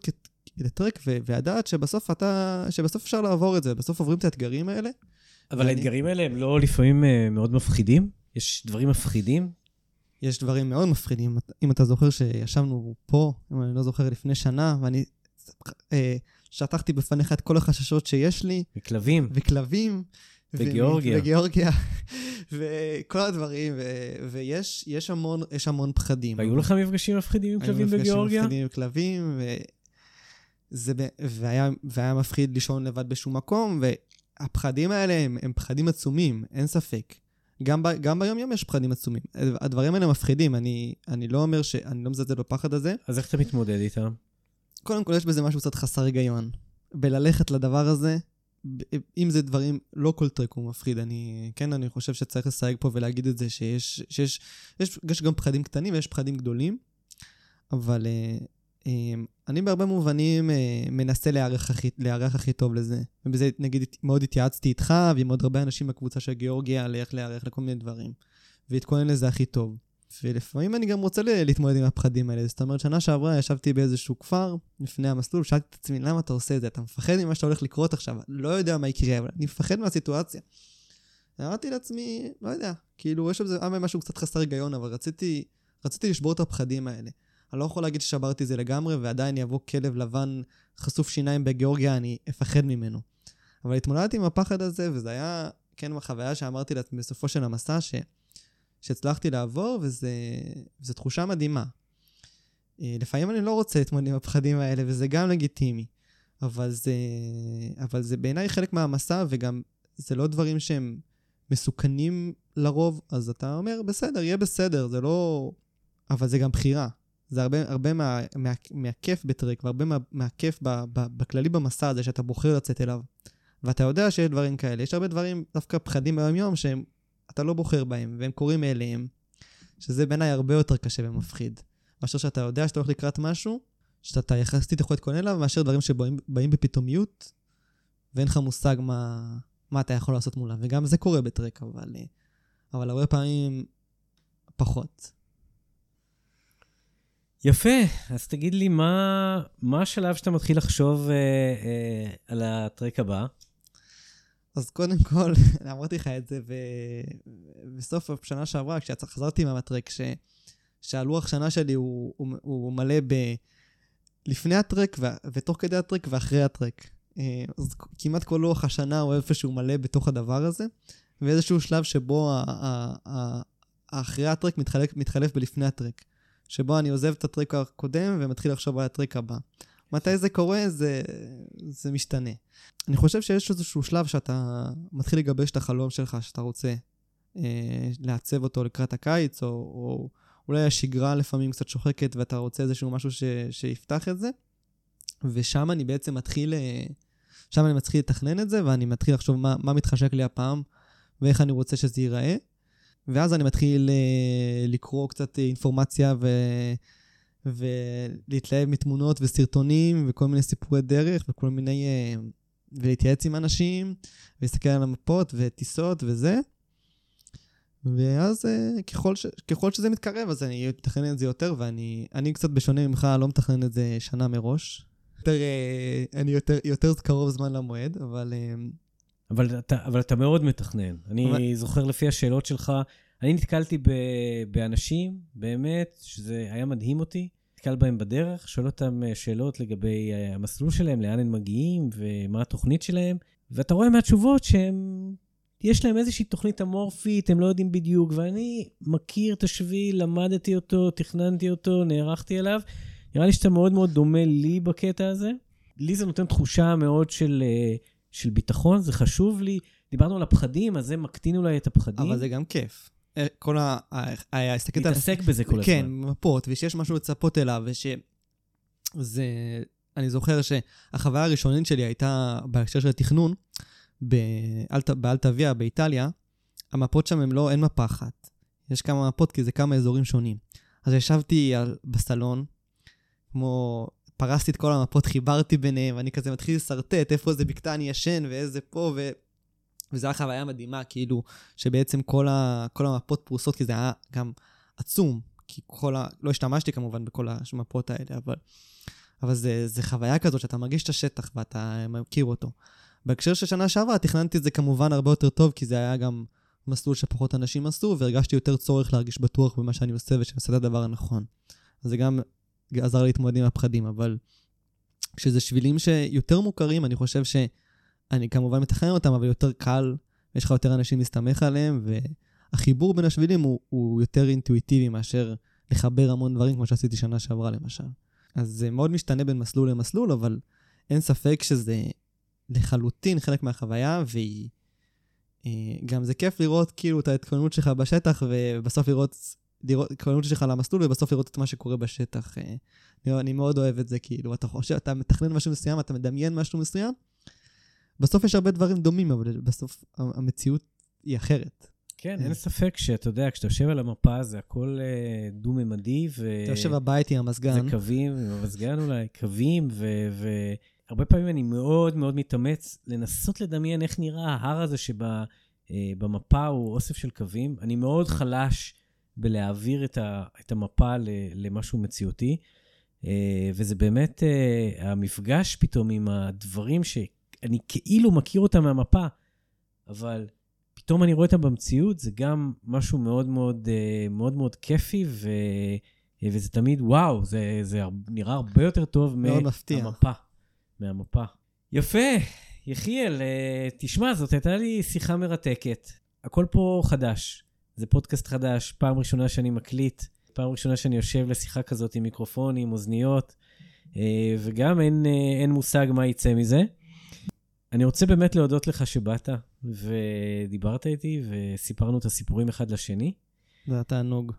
כטרק והדעת שבסוף אתה, שבסוף אפשר לעבור את זה, בסוף עוברים את האתגרים האלה. אבל. האתגרים האלה הם לא לפעמים uh, מאוד מפחידים? יש דברים מפחידים? יש דברים מאוד מפחידים. אם אתה זוכר שישבנו פה, אם אני לא זוכר, לפני שנה, ואני uh, שטחתי בפניך את כל החששות שיש לי. וכלבים. וכלבים. בגיאורגיה. בגיאורגיה, וכל הדברים, ו- ויש יש המון, יש המון פחדים. והיו לך מפגשים מפחידים עם כלבים היו בגיאורגיה? מפגשים מפחידים עם כלבים, ו... זה, והיה, והיה מפחיד לישון לבד בשום מקום, והפחדים האלה הם, הם פחדים עצומים, אין ספק. גם, ב, גם ביום-יום יש פחדים עצומים. הדברים האלה מפחידים, אני, אני לא אומר ש... אני לא מזלזל בפחד הזה. אז איך אתה מתמודד איתם? קודם כל, יש בזה משהו קצת חסר היגיון. בללכת לדבר הזה, אם זה דברים, לא כל טרק הוא מפחיד. אני, כן, אני חושב שצריך לסייג פה ולהגיד את זה, שיש, שיש יש, יש גם פחדים קטנים ויש פחדים גדולים, אבל אה, אני בהרבה מובנים אה, מנסה להיערך הכי, הכי טוב לזה. ובזה, נגיד, מאוד התייעצתי איתך ועם עוד הרבה אנשים בקבוצה של גיאורגיה על איך להיערך לכל מיני דברים. והתכונן לזה הכי טוב. ולפעמים אני גם רוצה להתמודד עם הפחדים האלה. זאת אומרת, שנה שעברה ישבתי באיזשהו כפר, לפני המסלול, שאלתי את עצמי, למה אתה עושה את זה? אתה מפחד ממה שאתה הולך לקרות עכשיו, לא יודע מה יקרה, אבל אני מפחד מהסיטואציה. אמרתי לעצמי, לא יודע, כאילו, יש בזה משהו קצת חסר היגיון, אבל רציתי, רציתי לשבור את הפחדים האלה. אני לא יכול להגיד ששברתי את זה לגמרי, ועדיין יבוא כלב לבן חשוף שיניים בגיאורגיה, אני אפחד ממנו. אבל התמודדתי עם הפחד הזה, וזה היה, כן, החוויה שאמרתי לעצמי בסופו של המסע, ש... שהצלחתי לעבור, וזו תחושה מדהימה. אה, לפעמים אני לא רוצה להתמודד עם הפחדים האלה, וזה גם לגיטימי. אבל זה, אבל זה בעיניי חלק מהמסע, וגם זה לא דברים שהם מסוכנים לרוב, אז אתה אומר, בסדר, יהיה בסדר, זה לא... אבל זה גם בחירה. זה הרבה, הרבה מה, מה, מהכיף בטרק, והרבה מה, מהכיף ב, ב, בכללי במסע הזה שאתה בוחר לצאת אליו. ואתה יודע שיש דברים כאלה. יש הרבה דברים, דווקא פחדים ביום-יום, שהם אתה לא בוחר בהם, והם קורים מאליהם, שזה בעיניי הרבה יותר קשה ומפחיד. מאשר שאתה יודע שאתה הולך לקראת משהו, שאתה יחסית יכול להתכונן אליו, מאשר דברים שבאים בפתאומיות, ואין לך מושג מה, מה אתה יכול לעשות מולם. וגם זה קורה בטרק, אבל, אבל הרבה פעמים פחות. יפה, אז תגיד לי, מה, מה השלב שאתה מתחיל לחשוב אה, אה, על הטרק הבא? אז קודם כל, אמרתי לך את זה ב... בסוף השנה שעברה, כשחזרתי מהטרק, ש... שהלוח שנה שלי הוא, הוא, הוא מלא ב... לפני הטרק ו... ותוך כדי הטרק ואחרי הטרק. אה, אז כמעט כל לוח השנה הוא איפשהו מלא בתוך הדבר הזה, ואיזשהו שלב שבו ה... ה... ה... אחרי הטרק מתחלק, מתחלף בלפני הטרק. שבו אני עוזב את הטרק הקודם ומתחיל לחשוב על הטרק הבא. מתי זה קורה, זה, זה משתנה. אני חושב שיש איזשהו שלב שאתה מתחיל לגבש את החלום שלך, שאתה רוצה אה, לעצב אותו לקראת הקיץ, או, או אולי השגרה לפעמים קצת שוחקת ואתה רוצה איזשהו משהו ש, שיפתח את זה. ושם אני בעצם מתחיל, אה, שם אני מתחיל לתכנן את זה, ואני מתחיל לחשוב מה, מה מתחשק לי הפעם, ואיך אני רוצה שזה ייראה. ואז אני מתחיל אה, לקרוא קצת אינפורמציה ו... ולהתלהב מתמונות וסרטונים וכל מיני סיפורי דרך וכל מיני... אה, ולהתייעץ עם אנשים, ולהסתכל על המפות וטיסות וזה. ואז אה, ככל, ש, ככל שזה מתקרב, אז אני מתכנן את זה יותר, ואני אני קצת בשונה ממך, לא מתכנן את זה שנה מראש. יותר, אה, אני יותר, יותר קרוב זמן למועד, אבל... אבל אתה, אבל אתה מאוד מתכנן. אני אבל... זוכר לפי השאלות שלך, אני נתקלתי ב, באנשים, באמת, שזה היה מדהים אותי. נתקל בהם בדרך, שואל אותם שאלות לגבי המסלול שלהם, לאן הם מגיעים ומה התוכנית שלהם, ואתה רואה מהתשובות שהם, יש להם איזושהי תוכנית אמורפית, הם לא יודעים בדיוק, ואני מכיר את השביל, למדתי אותו, תכננתי אותו, נערכתי אליו. נראה לי שאתה מאוד מאוד דומה לי בקטע הזה. לי זה נותן תחושה מאוד של, של ביטחון, זה חשוב לי. דיברנו על הפחדים, אז זה מקטין אולי את הפחדים. אבל זה גם כיף. כל ה... להתעסק בזה כל הזמן. כן, מפות, ושיש משהו לצפות אליו, וש... זה... אני זוכר שהחוויה הראשונית שלי הייתה בהקשר של התכנון, באלטה ויה באיטליה, המפות שם הם לא, אין מפה אחת. יש כמה מפות כי זה כמה אזורים שונים. אז ישבתי על, בסלון, כמו, פרסתי את כל המפות, חיברתי ביניהם, ואני כזה מתחיל לשרטט איפה זה בקתה אני ישן ואיזה פה, ו... וזו הייתה חוויה מדהימה, כאילו, שבעצם כל, ה, כל המפות פרוסות, כי זה היה גם עצום, כי כל ה... לא השתמשתי כמובן בכל המפות האלה, אבל, אבל זה, זה חוויה כזאת שאתה מרגיש את השטח ואתה מכיר אותו. בהקשר של שנה שעברה, תכננתי את זה כמובן הרבה יותר טוב, כי זה היה גם מסלול שפחות אנשים עשו, והרגשתי יותר צורך להרגיש בטוח במה שאני עושה ושאני עושה את הדבר הנכון. אז זה גם עזר להתמודד עם הפחדים, אבל כשזה שבילים שיותר מוכרים, אני חושב ש... אני כמובן מתכנן אותם, אבל יותר קל ויש לך יותר אנשים להסתמך עליהם, והחיבור בין השבילים הוא, הוא יותר אינטואיטיבי מאשר לחבר המון דברים, כמו שעשיתי שנה שעברה למשל. אז זה מאוד משתנה בין מסלול למסלול, אבל אין ספק שזה לחלוטין חלק מהחוויה, והיא... אה, גם זה כיף לראות כאילו את ההתכוננות שלך בשטח, ובסוף לראות, לראות התכוננות שלך למסלול, ובסוף לראות את מה שקורה בשטח. אה, אני, אני מאוד אוהב את זה, כאילו, אתה חושב, אתה מתכנן משהו מסוים, אתה מדמיין משהו מסוים, בסוף יש הרבה דברים דומים, אבל בסוף המציאות היא אחרת. כן, אין ספק שאתה יודע, כשאתה יושב על המפה זה הכל אה, דו-ממדי, ו... אתה יושב בבית עם המזגן. זה קווים, עם המזגן אולי, קווים, והרבה פעמים אני מאוד מאוד מתאמץ לנסות לדמיין איך נראה ההר הזה שבמפה אה, הוא אוסף של קווים. אני מאוד חלש בלהעביר את, ה, את המפה למשהו מציאותי, אה, וזה באמת המפגש פתאום עם הדברים שאני כאילו מכיר אותם מהמפה, אבל פתאום אני רואה אותם במציאות, זה גם משהו מאוד מאוד אה, מאוד מאוד כיפי, ו... וזה תמיד, וואו, זה, זה נראה הרבה יותר טוב מהמפה. מהמפה. יפה, יחיאל, אה, תשמע, זאת הייתה לי שיחה מרתקת. הכל פה חדש. זה פודקאסט חדש, פעם ראשונה שאני מקליט, פעם ראשונה שאני יושב לשיחה כזאת עם מיקרופון, עם אוזניות, אה, וגם אין, אין מושג מה יצא מזה. אני רוצה באמת להודות לך שבאת ודיברת איתי וסיפרנו את הסיפורים אחד לשני. זה היה תענוג.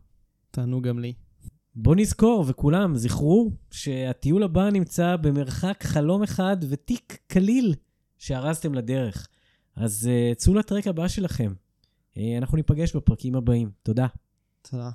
תענוג גם לי. בוא נזכור, וכולם, זכרו שהטיול הבא נמצא במרחק חלום אחד ותיק קליל שארזתם לדרך. אז uh, צאו לטרק הבא שלכם. Uh, אנחנו ניפגש בפרקים הבאים. תודה. תודה.